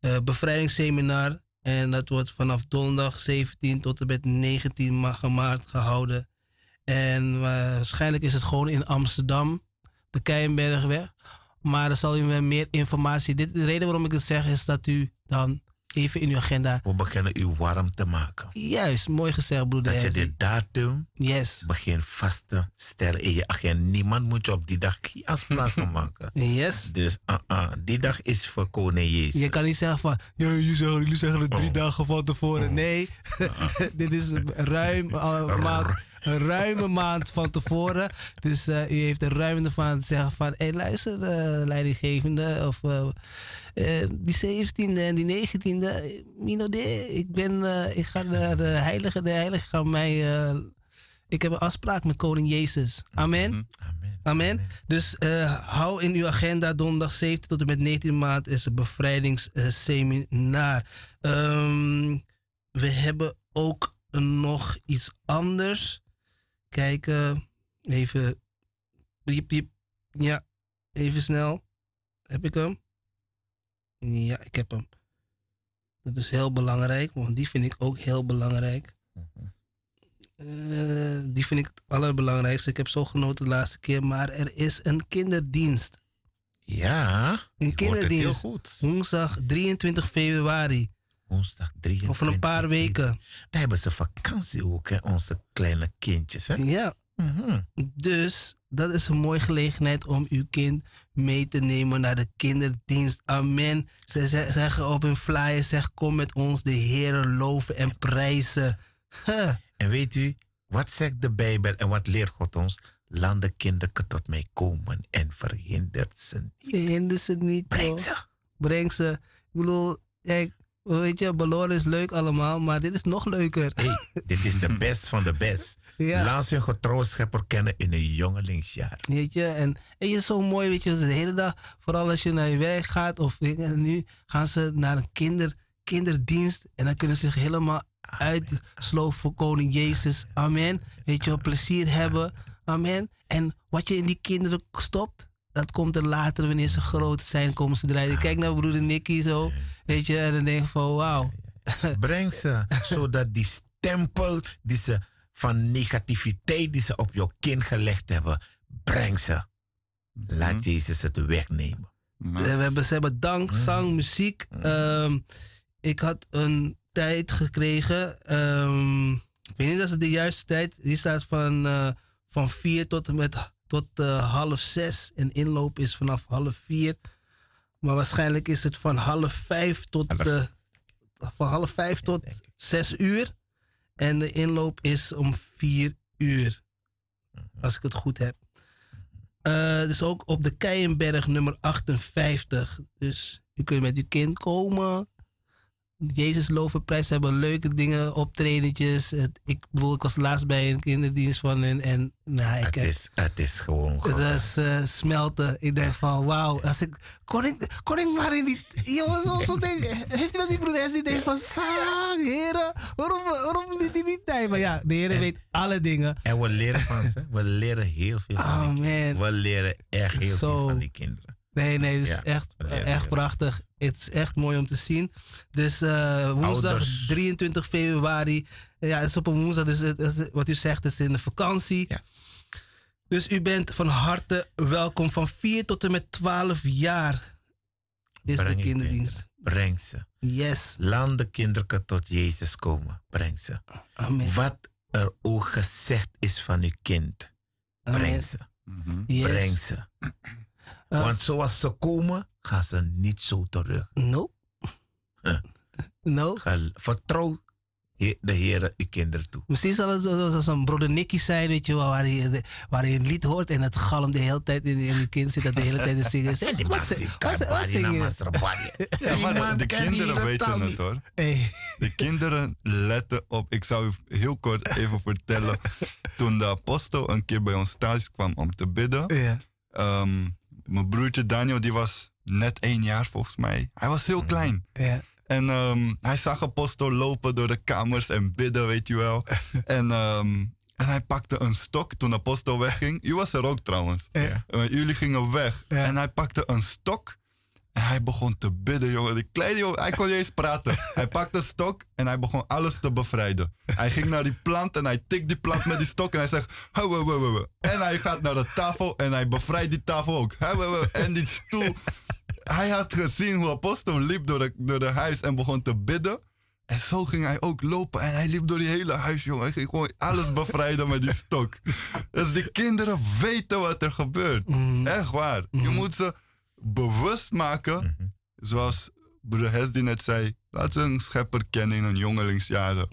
eh, bevrijdingsseminar. En dat wordt vanaf donderdag 17 tot en met 19 ma- maart gehouden. En eh, waarschijnlijk is het gewoon in Amsterdam, de Keienbergweg. Maar dan zal u meer informatie. Dit, de reden waarom ik het zeg is dat u dan even in uw agenda. We beginnen u warm te maken. Juist, mooi gezegd, broeder. Dat je dit datum Yes. begint vast te stellen in je agenda. Niemand moet je op die dag geen afspraken maken. (laughs) Yes. Dus uh -uh, die dag is voor koning Jezus. Je kan niet zeggen van, ja, jullie zeggen, jullie zeggen het drie Oh. dagen van tevoren. Nee, (laughs) dit is ruim, (laughs) een maand, een ruime maand van tevoren. Dus eh, u heeft er ruimte van te zeggen van, hé luister eh, leidinggevende, of eh, eh, die 17e en die 19e, eh, Mino ik ben, eh, ik ga naar de heilige, de heilige gaan mij, eh, ik heb een afspraak met koning Jezus. Amen. Amen. Amen. Dus eh, hou in uw agenda donderdag 17 tot en met 19 maart is een bevrijdingsseminar. Ehm, we hebben ook nog iets anders. Kijken. Even. Piep, piep. Ja, even snel. Heb ik hem? Ja, ik heb hem. Dat is heel belangrijk, want die vind ik ook heel belangrijk. Eh, die vind ik het allerbelangrijkste. Ik heb zo genoten de laatste keer, maar er is een kinderdienst. Ja, Een het heel kinderdienst. goed. Woensdag 23 februari. Woensdag 23. Over een paar weken. Dan hebben ze vakantie ook, hè, onze kleine kindjes. Hè? Ja. Mhm. Dus dat is een mooie gelegenheid om uw kind mee te nemen naar de kinderdienst. Amen. Ze ze- zeggen op hun flyer, zeg kom met ons de Heer loven en prijzen. Huh. En weet u, wat zegt de Bijbel en wat leert God ons? Laat de kinderen tot mij komen en verhindert ze niet. Je hindert ze niet. Breng ze. Breng ze. Ik bedoel, kijk, weet je, beloren is leuk allemaal, maar dit is nog leuker. Hey, dit is de (laughs) best van de best. Ja. Laat ze hun getrouwe schepper kennen in een jongelingsjaar. Weet je, en, en je is zo mooi, weet je, de hele dag, vooral als je naar je werk gaat of nu gaan ze naar een kinder, kinderdienst en dan kunnen ze zich helemaal uitsloven voor koning Jezus. Amen. Weet je, plezier hebben. Amen. En wat je in die kinderen stopt, dat komt er later wanneer ze groot zijn, komen ze draaien. Kijk naar broeder Nicky zo, weet je, en dan denk je van wauw. Breng ze, zodat die stempel die ze van negativiteit die ze op jouw kind gelegd hebben, breng ze. Laat Jezus het wegnemen. Eh, We hebben, ze hebben dank, zang, muziek. Ehm, ik had een tijd gekregen. ehm, ik weet niet of het de juiste tijd Die staat van, eh, van vier tot en met tot eh, half zes. En inloop is vanaf half vier. Maar waarschijnlijk is het van half vijf tot, Half- eh, van half vijf tot zes uur. En de inloop is om vier uur. Als ik het goed heb. Eh, dus ook op de Keienberg nummer 58. Dus je kunt met je kind komen. Jezus Lovenprijs ze hebben leuke dingen, optredentjes. Het- ik bedoel, ik was laatst bij een kinderdienst van hen. En nou, ik Het is, het is gewoon het is eh, smelten. Ik denk van wauw. Als ik, kon, ik, kon ik maar in die. Jongens, zo, denk, heeft u dat die broeder? Die denkt van Sang, heren. Waarom, waarom niet in die tijd? Maar ja, de heren weet alle dingen. En we leren van ze. We leren heel veel van Oh man. We leren echt heel veel van die kinderen. Nee, nee, het is Ja, echt, echt prachtig. Het is echt mooi om te zien. Dus eh, woensdag Ouders. 23 februari. Ja, het is op een woensdag. Dus het, het- wat u zegt, het is in de vakantie. Ja. Dus u bent van harte welkom. Van 4 tot en met 12 jaar is Breng de kinderdienst. kinderen. Breng ze. Yes. Laat de kinderen tot Jezus komen. Breng ze. Amen. Wat er ook gezegd is van uw kind. Amen. Breng ze. Yes. Breng ze. Eh. Want zoals ze komen, gaan ze niet zo terug. Nope. Huh. (laughs) No. Ga- Vertrouw de Heer uw kinderen toe. Misschien zal het zo- zo- zo'n broeder Nicky zijn, weet je wel, waar je, de- waar je een lied hoort en het galm de hele tijd in, in die kind zit dat de hele tijd te zingen. (laughs) Die wat, ze- wat, ze- wat "Kabari na zing je? masrabari." Ja, maar de, de kinderen weten het hoor. Hey. (laughs) De kinderen letten op. Ik zou u heel kort even vertellen. Toen de apostel een keer bij ons thuis kwam om te bidden. Ja. ehm, mijn broertje Daniel, die was net één jaar volgens mij. Hij was heel klein. Ja. En ehm, hij zag apostel lopen door de kamers en bidden, weet je wel. (laughs) en, ehm, en hij pakte een stok toen apostel wegging. U was er ook trouwens. Ja. Eh, jullie gingen weg. Ja. En hij pakte een stok. En hij begon te bidden, jongen. Die kleine jongen, hij kon niet eens praten. (laughs) hij pakte een stok en hij begon alles te bevrijden. Hij ging naar die plant en hij tikt die plant met die stok. En hij zegt, hou, hou, hou, hou. En hij gaat naar de tafel en hij bevrijdt die tafel ook. En die stoel. Hij had gezien hoe apostel liep door de, door de huis en begon te bidden. En zo ging hij ook lopen. En hij liep door die hele huis, jongen. Hij ging gewoon alles bevrijden met die stok. Dus die kinderen weten wat er gebeurt. Echt waar. Je moet ze bewust maken. Zoals broeder Hesdy net zei. Laat ze een schepper kennen in hun jongelingsjaren.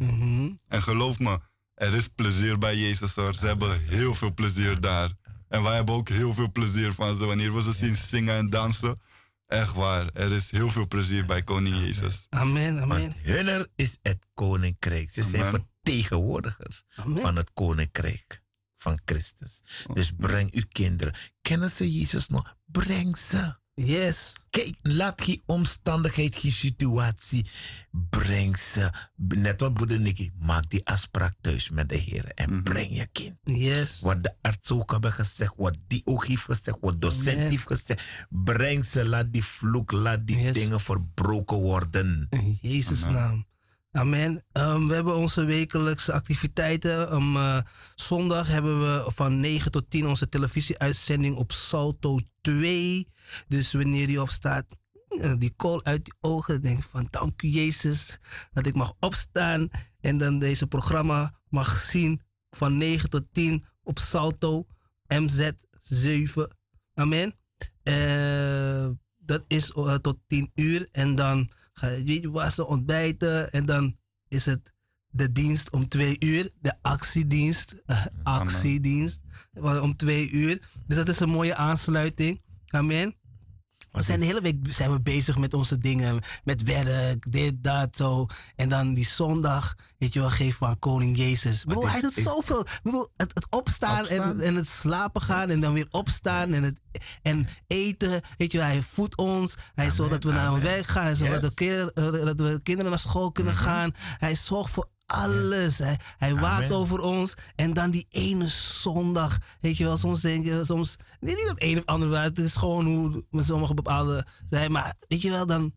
En geloof me, er is plezier bij Jezus hoor. Ze hebben heel veel plezier daar. En wij hebben ook heel veel plezier van ze wanneer we ze zien zingen en dansen. Echt waar, er is heel veel plezier bij Koning Jezus. Amen, amen. Want hunner is het koninkrijk. Ze zijn vertegenwoordigers Amen. van het koninkrijk van Christus. Dus breng uw kinderen. Kennen ze Jezus nog? Breng ze. Yes. Kijk, laat geen omstandigheid, geen situatie. Breng ze. Net wat broeder Nicky, maak die afspraak thuis met de Heer en breng je kind. Yes. Wat de arts ook hebben gezegd, wat die ook heeft gezegd, wat docent Amen. heeft gezegd. Breng ze, laat die vloek, laat die Yes. dingen verbroken worden. In Jezus' naam. Amen. Ehm, we hebben onze wekelijkse activiteiten. Om eh, zondag hebben we van 9 tot 10 onze televisieuitzending op Salto 2. Dus wanneer die opstaat, eh, die kool uit die ogen. Denk van dank u Jezus dat ik mag opstaan. En dan deze programma mag zien van 9 tot 10 op Salto MZ 7. Amen. Eh, dat is tot 10 uur. En dan ga je wassen, ontbijten. En dan is het de dienst om 2 uur. De actiedienst. eh, actiedienst. Om 2 uur. Dus dat is een mooie aansluiting. Amen. We zijn de hele week zijn we bezig met onze dingen. Met werk, dit, dat, zo. En dan die zondag, weet je wel, geven we aan Koning Jezus. Ik bedoel, hij doet zoveel. Ik bedoel, het, het opstaan, En, Opstaan. en het slapen gaan. En dan weer opstaan. En, het, en eten. Weet je wel, hij voedt ons. Hij zorgt dat we naar werk gaan. Hij zorgt Yes. dat, eh, dat we kinderen naar school kunnen gaan. Hij zorgt voor alles. Hij, hij waakt over ons. En dan die ene zondag. Weet je wel, soms denk je, soms. Nee, niet op een of andere wijze. Het is gewoon hoe met sommige bepaalde zijn. Maar weet je wel, dan.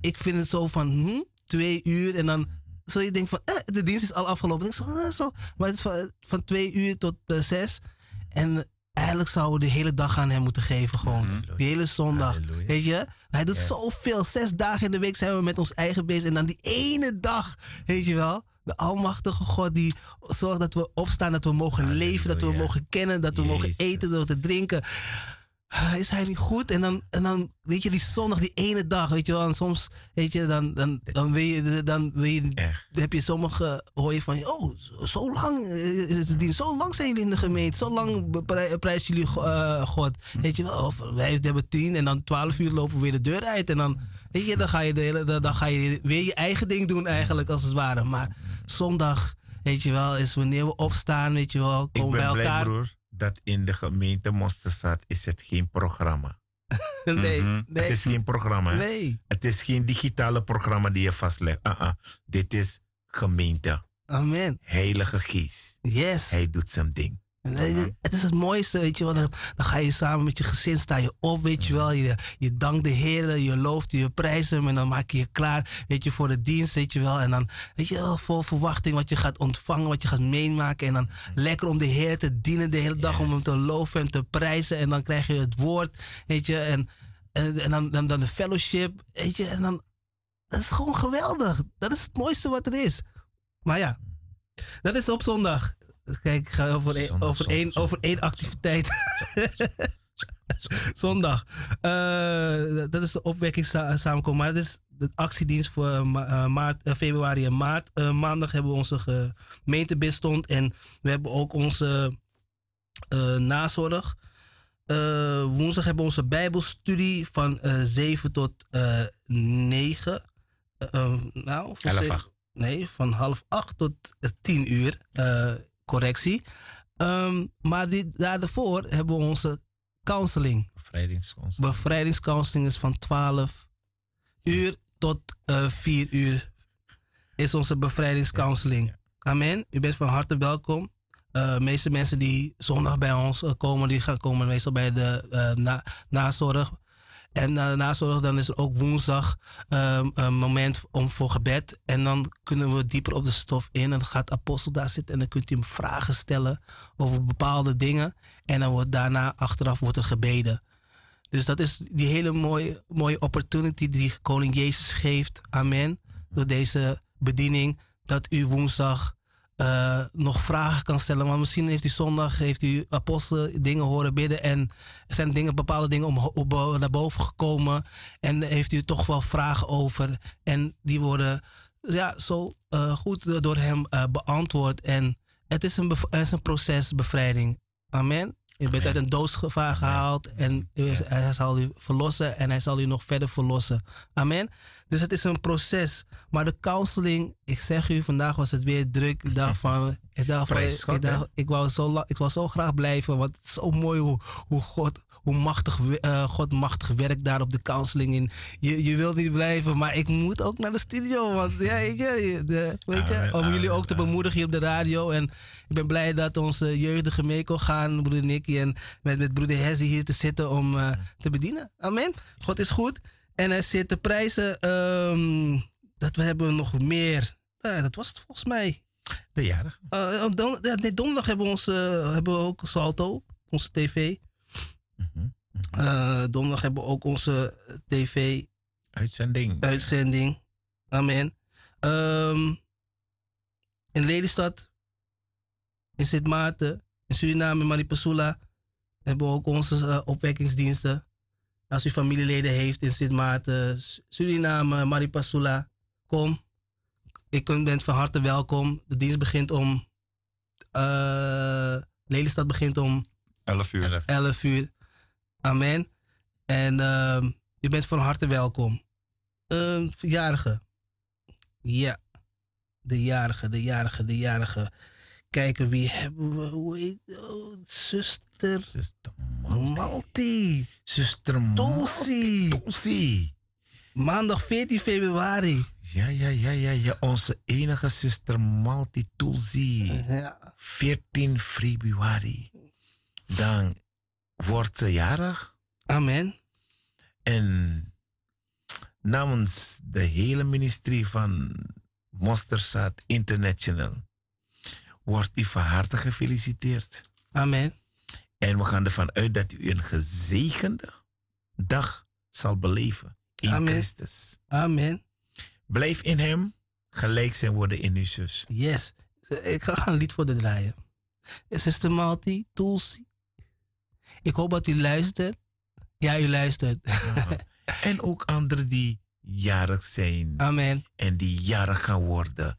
Ik vind het zo van hm, twee uur. En dan. Zo je denkt van, eh, de dienst is al afgelopen. Ik zo, eh, zo. Maar het is van, van twee uur tot eh, zes. En eigenlijk zouden we de hele dag aan hem moeten geven. Gewoon. Die hele zondag. Halleluja. Weet je? Hij doet zoveel. Zes dagen in de week zijn we met ons eigen bezig. En dan die ene dag, weet je wel. De Almachtige God die zorgt dat we opstaan, dat we mogen leven, dat we mogen kennen, dat we mogen eten, dat we drinken. Ah, Is hij niet goed? En dan, en dan, weet je, die zondag, die ene dag, weet je wel. En soms, weet je, dan, dan, dan, wil je, dan wil je, heb je sommige, hoor je van, oh, zo, lang eh, is het dienst, zo lang zijn jullie in de gemeente, zo lang prijzen jullie eh, God. Weet je wel, of wij hebben tien en dan twaalf uur lopen we weer de deur uit. En dan, weet je, dan ga je, de hele, dan dan ga je weer je eigen ding doen eigenlijk, als het ware. Maar zondag, weet je wel, is wanneer we opstaan, weet je wel, Ik komen ben bij blij, elkaar. broer, dat in de gemeente Mosterstad is het geen programma. (laughs) nee, Mhm. nee, Het is geen programma. nee. Het is geen digitale programma die je vastlegt. Ah. Dit is gemeente. Amen. Heilige Geest. Yes. Hij doet zijn ding. Het is het mooiste, weet je wel. Dan, dan ga je samen met je gezin, sta je op, weet je wel. Je, je dankt de Heer, je looft, je prijst hem. En dan maak je je klaar, weet je, voor de dienst, weet je wel. En dan, weet je wel, vol verwachting wat je gaat ontvangen, wat je gaat meemaken. En dan lekker om de Heer te dienen de hele dag, om hem te loven en te prijzen. En dan krijg je het woord, weet je. En, en, en dan, dan, dan de fellowship, weet je. En dan, dat is gewoon geweldig. Dat is het mooiste wat er is. Maar ja, dat is op zondag. Kijk, ik ga over, over, zondag, over één activiteit. (laughs) zondag. Eh, dat is de opwekkingssamenkomst. Maar dat is de actiedienst voor ma- eh, maart, eh, februari en maart. Eh, maandag hebben we onze gemeentebidstond. En we hebben ook onze eh, nazorg. Eh, woensdag hebben we onze bijbelstudie van eh 7 tot eh 9. Eh, eh, nou, van Elf zeven- acht. Nee, van half acht tot eh, tien uur. eh, correctie. Ehm, maar die, daarvoor hebben we onze counseling. Bevrijdingskonst. Bevrijdingscounseling is van 12 uur tot eh 4 uur. Is onze bevrijdingscounseling. Amen. U bent van harte welkom. Eh, De meeste mensen die zondag bij ons eh, komen, die gaan komen meestal bij de eh, na, nazorg. En na de nazorg dan is er ook woensdag ehm, een moment om voor gebed. En dan kunnen we dieper op de stof in. En dan gaat apostel daar zitten en dan kunt u hem vragen stellen over bepaalde dingen. En dan wordt daarna achteraf wordt er gebeden. Dus dat is die hele mooie, mooie opportunity die koning Jezus geeft. Amen. Door deze bediening. Dat u woensdag eh, nog vragen kan stellen. Want misschien heeft u zondag, heeft u apostel dingen horen bidden. En zijn dingen, bepaalde dingen om, op, naar boven gekomen. En heeft u toch wel vragen over. En die worden ja, zo eh, goed door hem eh, beantwoord. En het is een, het is een proces bevrijding. Amen. Je bent uit een doodsgevaar gehaald en hij zal u verlossen en hij zal u nog verder verlossen. Amen. Dus het is een proces. Maar de counseling, ik zeg u, vandaag was het weer druk. Ik dacht van, (laughs) ik, dacht van, God, ik, dacht, ik, wou zo, ik wou zo graag blijven, want het is zo mooi hoe, hoe, God, hoe machtig, eh, God machtig werkt daar op de counseling. In. Je, je wilt niet blijven, maar ik moet ook naar de studio. Want ja, ik, de, weet je, om jullie ook te bemoedigen hier op de radio. En ik ben blij dat onze jeugdige mee kon gaan, broeder Nicky. En met, met broeder Hezzy hier te zitten om eh, te bedienen. Amen. God is goed. En hij zit te prijzen. ehm, dat we hebben nog meer. Eh, dat was het volgens mij. De jarige. Eh, don- ja, nee, donderdag hebben we, ons, eh, hebben we ook Salto, onze tv. Eh, donderdag hebben we ook onze tv Uitzending. uitzending. Amen. Ehm, in Lelystad, in Sint Maarten, in Suriname, in Maripasula hebben we ook onze eh, opwekkingsdiensten. Als u familieleden heeft in Sint Maarten, Su- Suriname, Maripasula, kom. Ik ben bent van harte welkom. De dienst begint om. eh Lelystad begint om 11 uur. 11. 11 uur. Amen. En ehm u bent van harte welkom. Ehm verjarige. Ja. De jarige, de jarige, de jarige. Kijken wie hebben we. Hoe heet oh, Zuster Zuster Malti. Zuster Tulsi. Tulsi. Maandag 14 februari. Ja, ja, ja, ja, ja. Onze enige zuster Malti Tulsi. Ja. 14 februari. Dan wordt ze jarig. Amen. En namens de hele ministerie van Mosterzaad International wordt u van harte gefeliciteerd. Amen. En we gaan ervan uit dat u een gezegende dag zal beleven in Amen. Christus. Amen. Blijf in hem, gelijk zijn worden in uw zus. Yes. Ik ga een lied voor de draaien. Zuster Malti, Tulsi. Ik hoop dat u luistert. Ja, u luistert. En ook anderen die jarig zijn Amen. en die jarig gaan worden.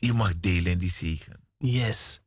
U mag delen in die zegen. Yes.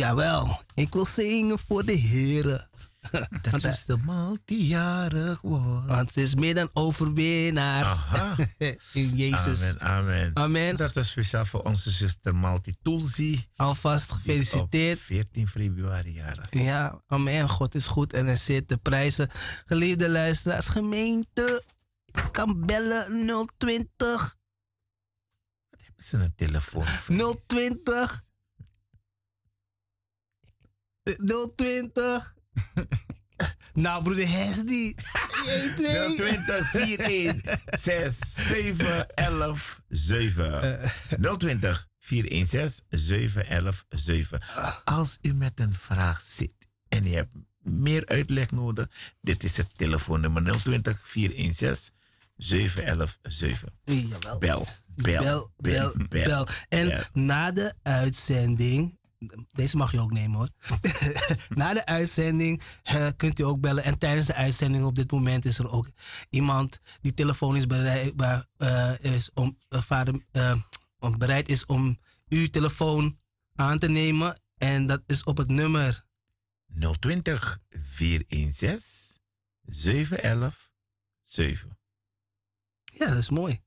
Jawel, ik wil zingen voor de heren. (laughs) Dat is de multijarig wordt. Want het is meer dan overwinnaar Aha. (laughs) in Jezus. Amen, amen. Amen. Dat was speciaal voor onze zuster Malti Tulsi. Alvast gefeliciteerd. op 14 februari jarig. Ja, amen. God is goed en hij zit te prijzen. Geliefde luisteraars, gemeente kan bellen 020 Hebben ze een telefoon? 020 020 (laughs) Nou, broeder Hesdy. 1, 2. 020 41 67 11 7. 020 416 711 7. Als u met een vraag zit en u hebt meer uitleg nodig, dit is het telefoonnummer 020 416 711 7. Jawel. Bel, bel, Bel, bel, bel. En na de uitzending. Deze mag je ook nemen hoor. (laughs) na de uitzending eh, kunt u ook bellen. En tijdens de uitzending op dit moment is er ook iemand die telefonisch bereikbaar eh, is om, eh, vader, om bereid is om uw telefoon aan te nemen. En dat is op het nummer 020 416 711 7. Ja, dat is mooi.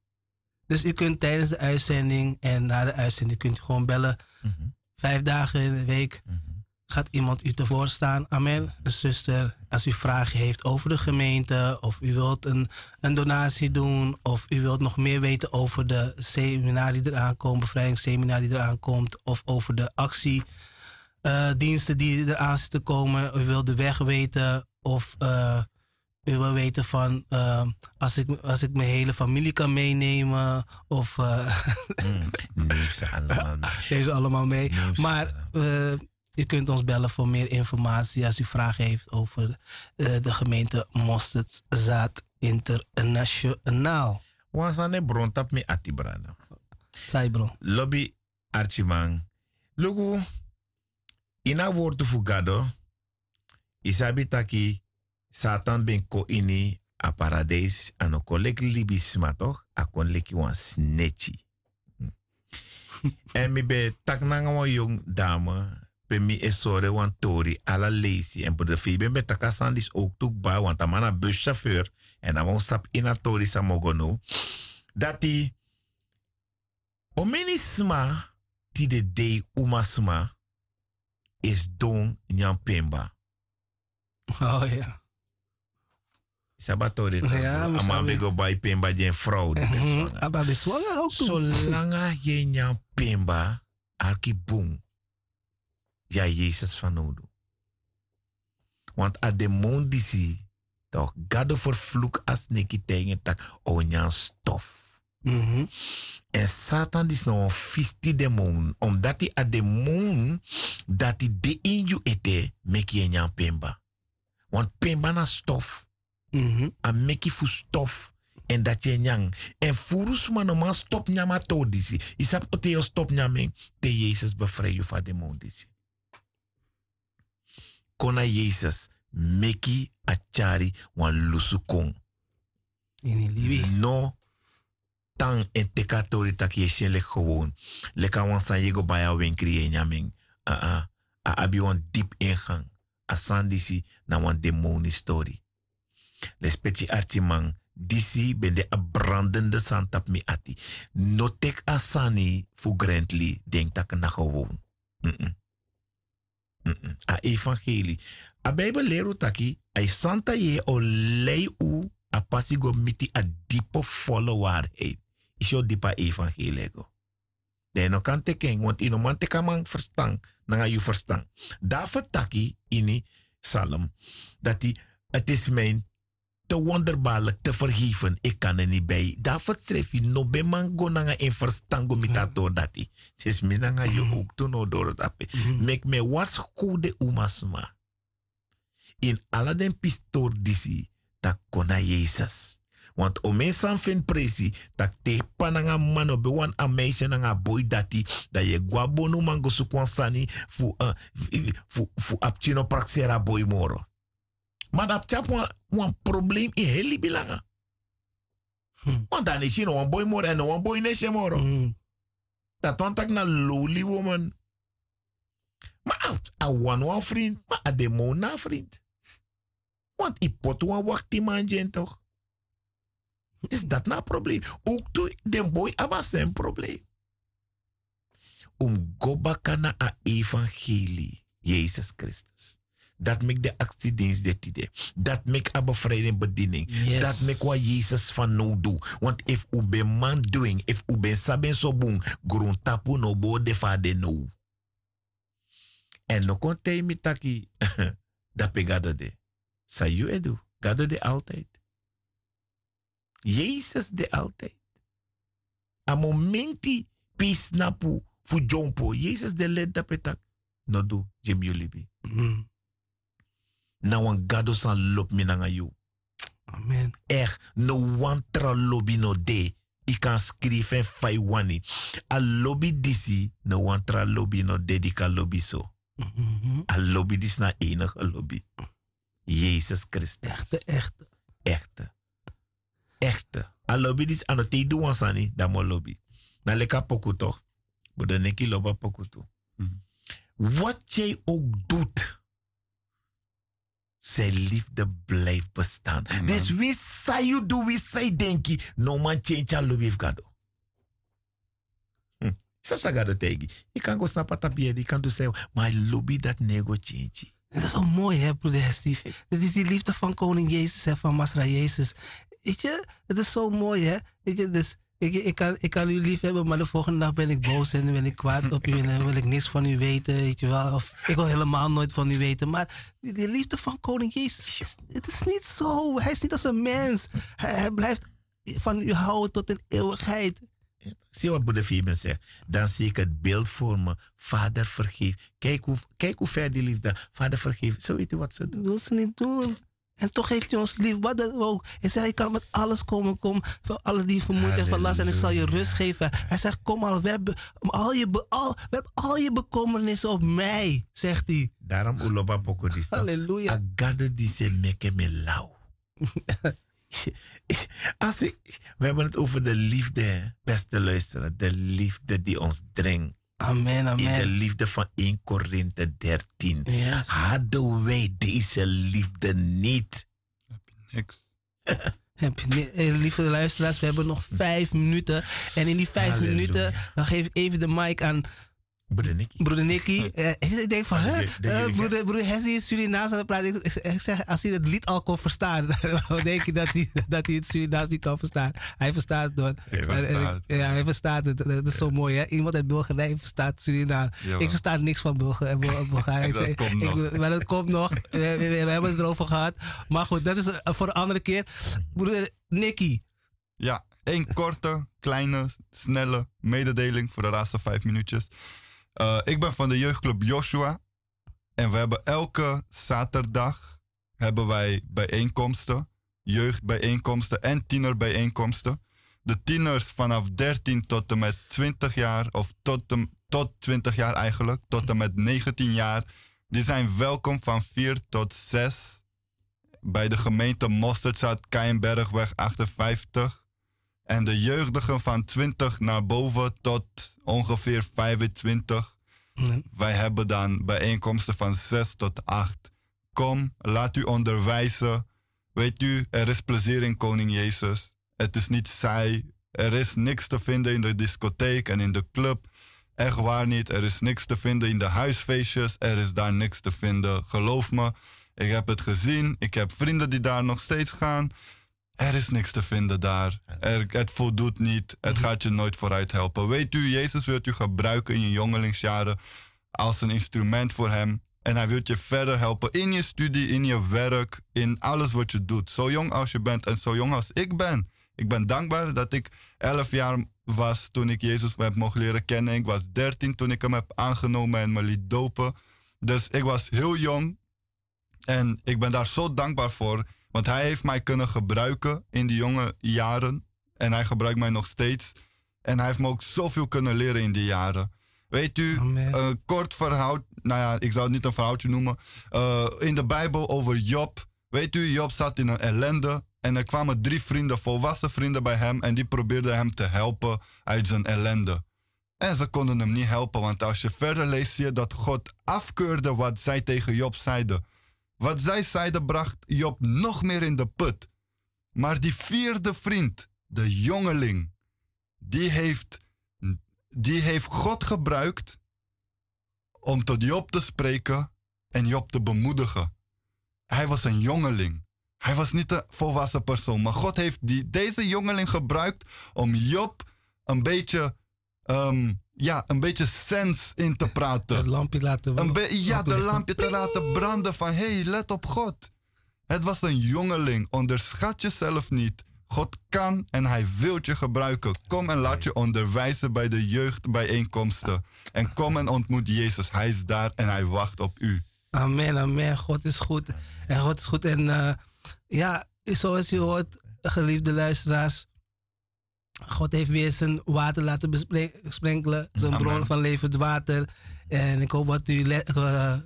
Dus u kunt tijdens de uitzending en na de uitzending kunt u gewoon bellen. Mhm. Vijf dagen in de week gaat iemand u tevoren staan. Amen. Een zuster, als u vragen heeft over de gemeente, of u wilt een, een donatie doen, of u wilt nog meer weten over de seminar die eraan komt, bevrijdingsseminar die eraan komt, of over de actiediensten die eraan zitten komen. U wilt de weg weten, of eh, wil weten van eh, als, ik, als ik mijn hele familie kan meenemen, of eh, Neem ze allemaal mee. (laughs) deze allemaal mee. Ze Maar eh, u kunt ons bellen voor meer informatie als u vragen heeft over eh, de gemeente Mosterdzaad Internationaal. Wansane brontap me atibrana. Saibro. Lobby Archimang. Lugu, ina woord fugado, isabi taki Satan ben ko ini a paradijs ano kolek libisma toch? A kon leki wan snitchy. (laughs) en mi be tak nanga wan jong dame, pe mi esore wan tori ala lazy. En de fi ben be takasan dis ook tuk ba, want a man a buschauffeur. En a wan sap ina tori sa mogono. Dati, omenisma ti de dei umasma is don nyan pemba. Oh ja. Sabatori Ja, ama bego bai pemba jen vrouw. die best Mhm. zwanger. Abba be zwanger ook. Zolang je nyan pemba, aki boom. Ja, Jezus van nodig. Want a de mondisi, toch, gado vervloek as neki tegen tak, o nyan stof. Mhm. En Satan is nou een vies demon. Omdat hij a demon dat hij de in je ete, make je nyan pemba. Want pemba na stof. A make fu stof. En dat je nyang. En furus man no man stop nyama to disi. Isap ote yo stop nyaming. Te Jezus bevrij je van demon disi. Kona Jezus. Meki a chari wan lusukong. No tang en tekatori tak je shen lek gewoon. Leka wan san yego baya wen kriye nyaming. Ah ah. A abi wan diep ingang. A san disi na wan demoni story. Lespetje archimang. Disi ben de a brandende san tap mi ati. No tek asani fu grandly. Denk tak na gewoon. Mm-mm. A evangelie. A Bijbel lero taki. Ai santa ye o lei u a pasigo miti a diepe volle waarheid. Is jo diepa evangelie go. De no kan teken, want ino man te kan verstang, nanga you verstang. Daarvoor taki ini salm, dat die, het is mijn te wonderbaarlijk te vergeven, ik kan er niet bij. Daarvoor schrijf je, no be man go nanga in verstango mitator dat die. Het is me nanga you ook door ape. Mek me was goede umasma. In alle den pistor disi, tak kona Jezus. Want o mensen vind presi, tak te pananga mano be wan a meisje nanga boy dati, da je guabonu mango su kwansani fu, uh, fu, fu apchino praxera boy moro. Maar dat wan, wan probleem in heli bilanga. Want dan is je no wan boy moro en no wan boy nesje moro. Mhm. Dat want na lowly woman. A one one vriend, maar a demo na vriend. Want i pot wan wakti man jen toch? Is dat na probleem? Ook toe den boy aba zijn probleem. Om go baka na a evangelie, Jezus Christus. Dat make de actiedienst de tide. Dat make a bevrijding bediening. Yes. Dat make wat Jezus van nou doe. Want if u ben man doing, if u ben saben so boom, grond tapu no bo de fa de nou. En no kon mi taki, (laughs) dat pe gado de. Sa you edu, gado de altijd. Jezus de altijd. A momenti pis napu fu jompo. Jezus de led dat petak. No do, jem jullie bi. Mm. Na wan gado san lop mi nanga you. Amen. Echt, no one tra lobby no de. I kan schrijven fai wani. A lobby disi, no one tra lobby no de, die kan lobby so. Mhm. A lobby dis na enige lobby. Jezus Christus. Echte, echte. Echte. Echte. A lobby dis ano te do wansani, da mo lobby. Na leka poku toch. Bodo neki loba poku toe. Wat jij ook doet, zijn liefde blijft bestaan. Dus wie zei je doe, wie zei denk je, no man change a lobby gado. Snap sa gado tegi. Je kan go snap tapie, je kan dus zeggen, maar lobby dat nego change. Dat is zo mooi, hè, broeder Hestie? Dat is die liefde van koning Jezus, hè, van Masra Jezus. Weet je, het is zo mooi, hè? Weet je, dus ik, ik, kan, ik kan u lief hebben, maar de volgende dag ben ik boos en ben ik kwaad op u en wil ik niks van u weten, weet je wel. Of ik wil helemaal nooit van u weten. Maar die, die liefde van koning Jezus, het is niet zo. Hij is niet als een mens. Hij, hij blijft van u houden tot in eeuwigheid. Zie wat Boede Fieben zegt. Dan zie ik het beeld voor me. Vader vergeef. Kijk hoe, kijk hoe ver die liefde. Vader vergeef. Zo weet je wat ze doen. Dat wil ze niet doen. En toch heeft hij ons lief. Wat dan ook. Hij zegt, je kan met alles komen. Kom voor alle die vermoeid en verlast. En ik zal je rust geven. Hij zegt, kom al. Werp al je, be- al, werp al je bekommernissen op mij. Zegt hij. Daarom uloba poko. Halleluja. Agado die se meke me lauw. (laughs) Als ik, we hebben het over de liefde, beste luisteren. De liefde die ons dringt. Amen, In de amen. liefde van 1 Korinthe 13. Yes. Hadden wij deze liefde niet. Niks. Heb je niet- (laughs) eh, lieve luisteraars, we hebben nog vijf minuten. En in die vijf Halleluja. minuten, dan geef ik even de mic aan Broeder Nicky. broeder Nicky. (laughs) Eh, ik denk van, hè? de- Eh, de- broeder, broeder Hessie is Surinaams aan het praten. Ik, ik- ik zeg, als hij het lied al kon verstaan, (laughs) dan denk je dat hij, dat hij het Surinaams niet kan verstaan. Hij verstaat het door. Hij ik- ja, hij verstaat het. Dat is zo mooi, hè? Iemand uit Bulgarije verstaat Surinaams. Jawel. Ik versta niks van eh, Bul- (laughs) Bulgarije. Dat Ik- komt nog. ik- Maar dat komt nog. We, we- we hebben het erover gehad. Maar goed, dat is voor een andere keer. Broeder Nicky. Ja, één korte, kleine, snelle mededeling voor de laatste vijf minuutjes. Eh, ik ben van de jeugdclub Joshua. En we hebben elke zaterdag hebben wij bijeenkomsten. Jeugdbijeenkomsten en tienerbijeenkomsten. De tieners vanaf 13 tot en met 20 jaar, of tot, en- tot 20 jaar eigenlijk, tot en met 19 jaar. Die zijn welkom van 4 tot 6 bij de gemeente Mosterdzaad, Keienbergweg 58. En de jeugdigen van 20 naar boven tot ongeveer 25. Wij hebben dan bijeenkomsten van 6 tot 8. Kom, laat u onderwijzen. Weet u, er is plezier in Koning Jezus. Het is niet saai. Er is niks te vinden in de discotheek en in de club. Echt waar niet. Er is niks te vinden in de huisfeestjes. Er is daar niks te vinden. Geloof me. Ik heb het gezien. Ik heb vrienden die daar nog steeds gaan. Er is niks te vinden daar. Er, het voldoet niet. Het gaat je nooit vooruit helpen. Weet u, Jezus wil u gebruiken in je jongelingsjaren als een instrument voor hem. En hij wil je verder helpen in je studie, in je werk, in alles wat je doet. Zo jong als je bent en zo jong als ik ben. Ik ben dankbaar dat ik 11 jaar was toen ik Jezus heb mogen leren kennen. Ik was 13 toen ik hem heb aangenomen en me liet dopen. Dus ik was heel jong en ik ben daar zo dankbaar voor. Want hij heeft mij kunnen gebruiken in die jonge jaren. En hij gebruikt mij nog steeds. En hij heeft me ook zoveel kunnen leren in die jaren. Weet u, een kort verhaal. Nou ja, ik zou het niet een verhaaltje noemen. Eh, in de Bijbel over Job. Weet u, Job zat in een ellende. En er kwamen drie vrienden, volwassen vrienden bij hem. En die probeerden hem te helpen uit zijn ellende. En ze konden hem niet helpen, want als je verder leest, zie je dat God afkeurde wat zij tegen Job zeiden. Wat zij zeiden bracht Job nog meer in de put. Maar die vierde vriend, de jongeling, die heeft, die heeft God gebruikt om tot Job te spreken en Job te bemoedigen. Hij was een jongeling. Hij was niet een volwassen persoon. Maar God heeft die, deze jongeling gebruikt om Job een beetje, ehm, ja, een beetje sens in te praten. Het lampje laten Een be- ja, de lampje te laten branden van hé, hey, let op God. Het was een jongeling. Onderschat jezelf niet. God kan en hij wil je gebruiken. Kom en laat je onderwijzen bij de jeugdbijeenkomsten. En kom en ontmoet Jezus. Hij is daar en hij wacht op u. Amen, amen. God is goed. En God is goed. En eh, ja, zoals je hoort, geliefde luisteraars. God heeft weer zijn water laten bespre- besprenkelen. Zijn Amen. bron van levend water. En ik hoop dat u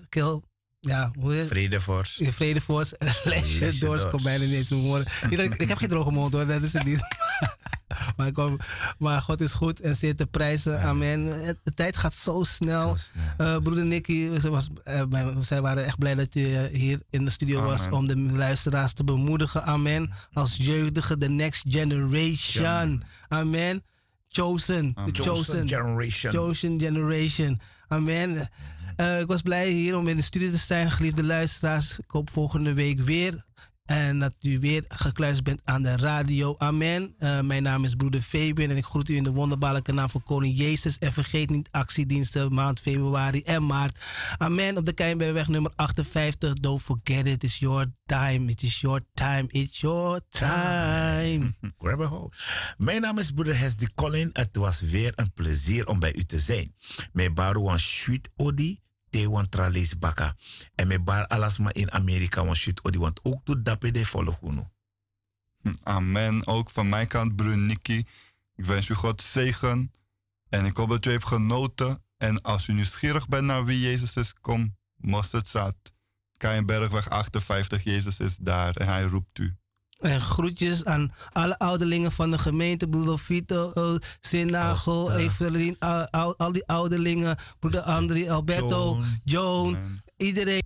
keel, ja, hoe heet het? Vrede voor. Je vrede voor ons. (laughs) Lesje Lesje door. door. Kom bijna niet eens (laughs) Ik, ik heb geen droge mond hoor, dat is het niet. (laughs) maar, ik kom, maar God is goed en zeer te prijzen. Amen. De tijd gaat zo snel. Zo snel. Eh, broeder Nicky, was, bij- zij waren echt blij dat je hier in de studio was om de luisteraars te bemoedigen. Amen. Als jeugdige, the next generation. Amen. Chosen. The Chosen chosen. generation. Chosen generation. Amen. Eh, ik was blij hier om in de studio te zijn, geliefde luisteraars. Ik hoop volgende week weer. En dat u weer gekluisterd bent aan de radio. Amen. Eh, mijn naam is broeder Fabian en ik groet u in de wonderbaarlijke naam van Koning Jezus. En vergeet niet actiediensten maand februari en maart. Amen. Op de Keienbergweg nummer 58. Don't forget it. It's your time. It is your time. It's your time. (laughs) Grab a hold. Mijn naam is broeder Hesdy Collin. Het was weer een plezier om bij u te zijn. Mijn bar was sweet odi, te wan trales baka. En mijn bar alasma in Amerika was sweet odi, want ook to dape de volgende. Amen. Ook van mijn kant, broer Nicky. Ik wens u God zegen. En ik hoop dat u heeft genoten. En als u nieuwsgierig bent naar wie Jezus is, kom, Mosterdzaad. Keienbergweg 58, Jezus is daar en hij roept u. En groetjes aan alle ouderlingen van de gemeente. Broeder Vito, uh, Sinagel, Costa. Evelien, al, al, al die ouderlingen. Broeder André, Alberto, Joan. Iedereen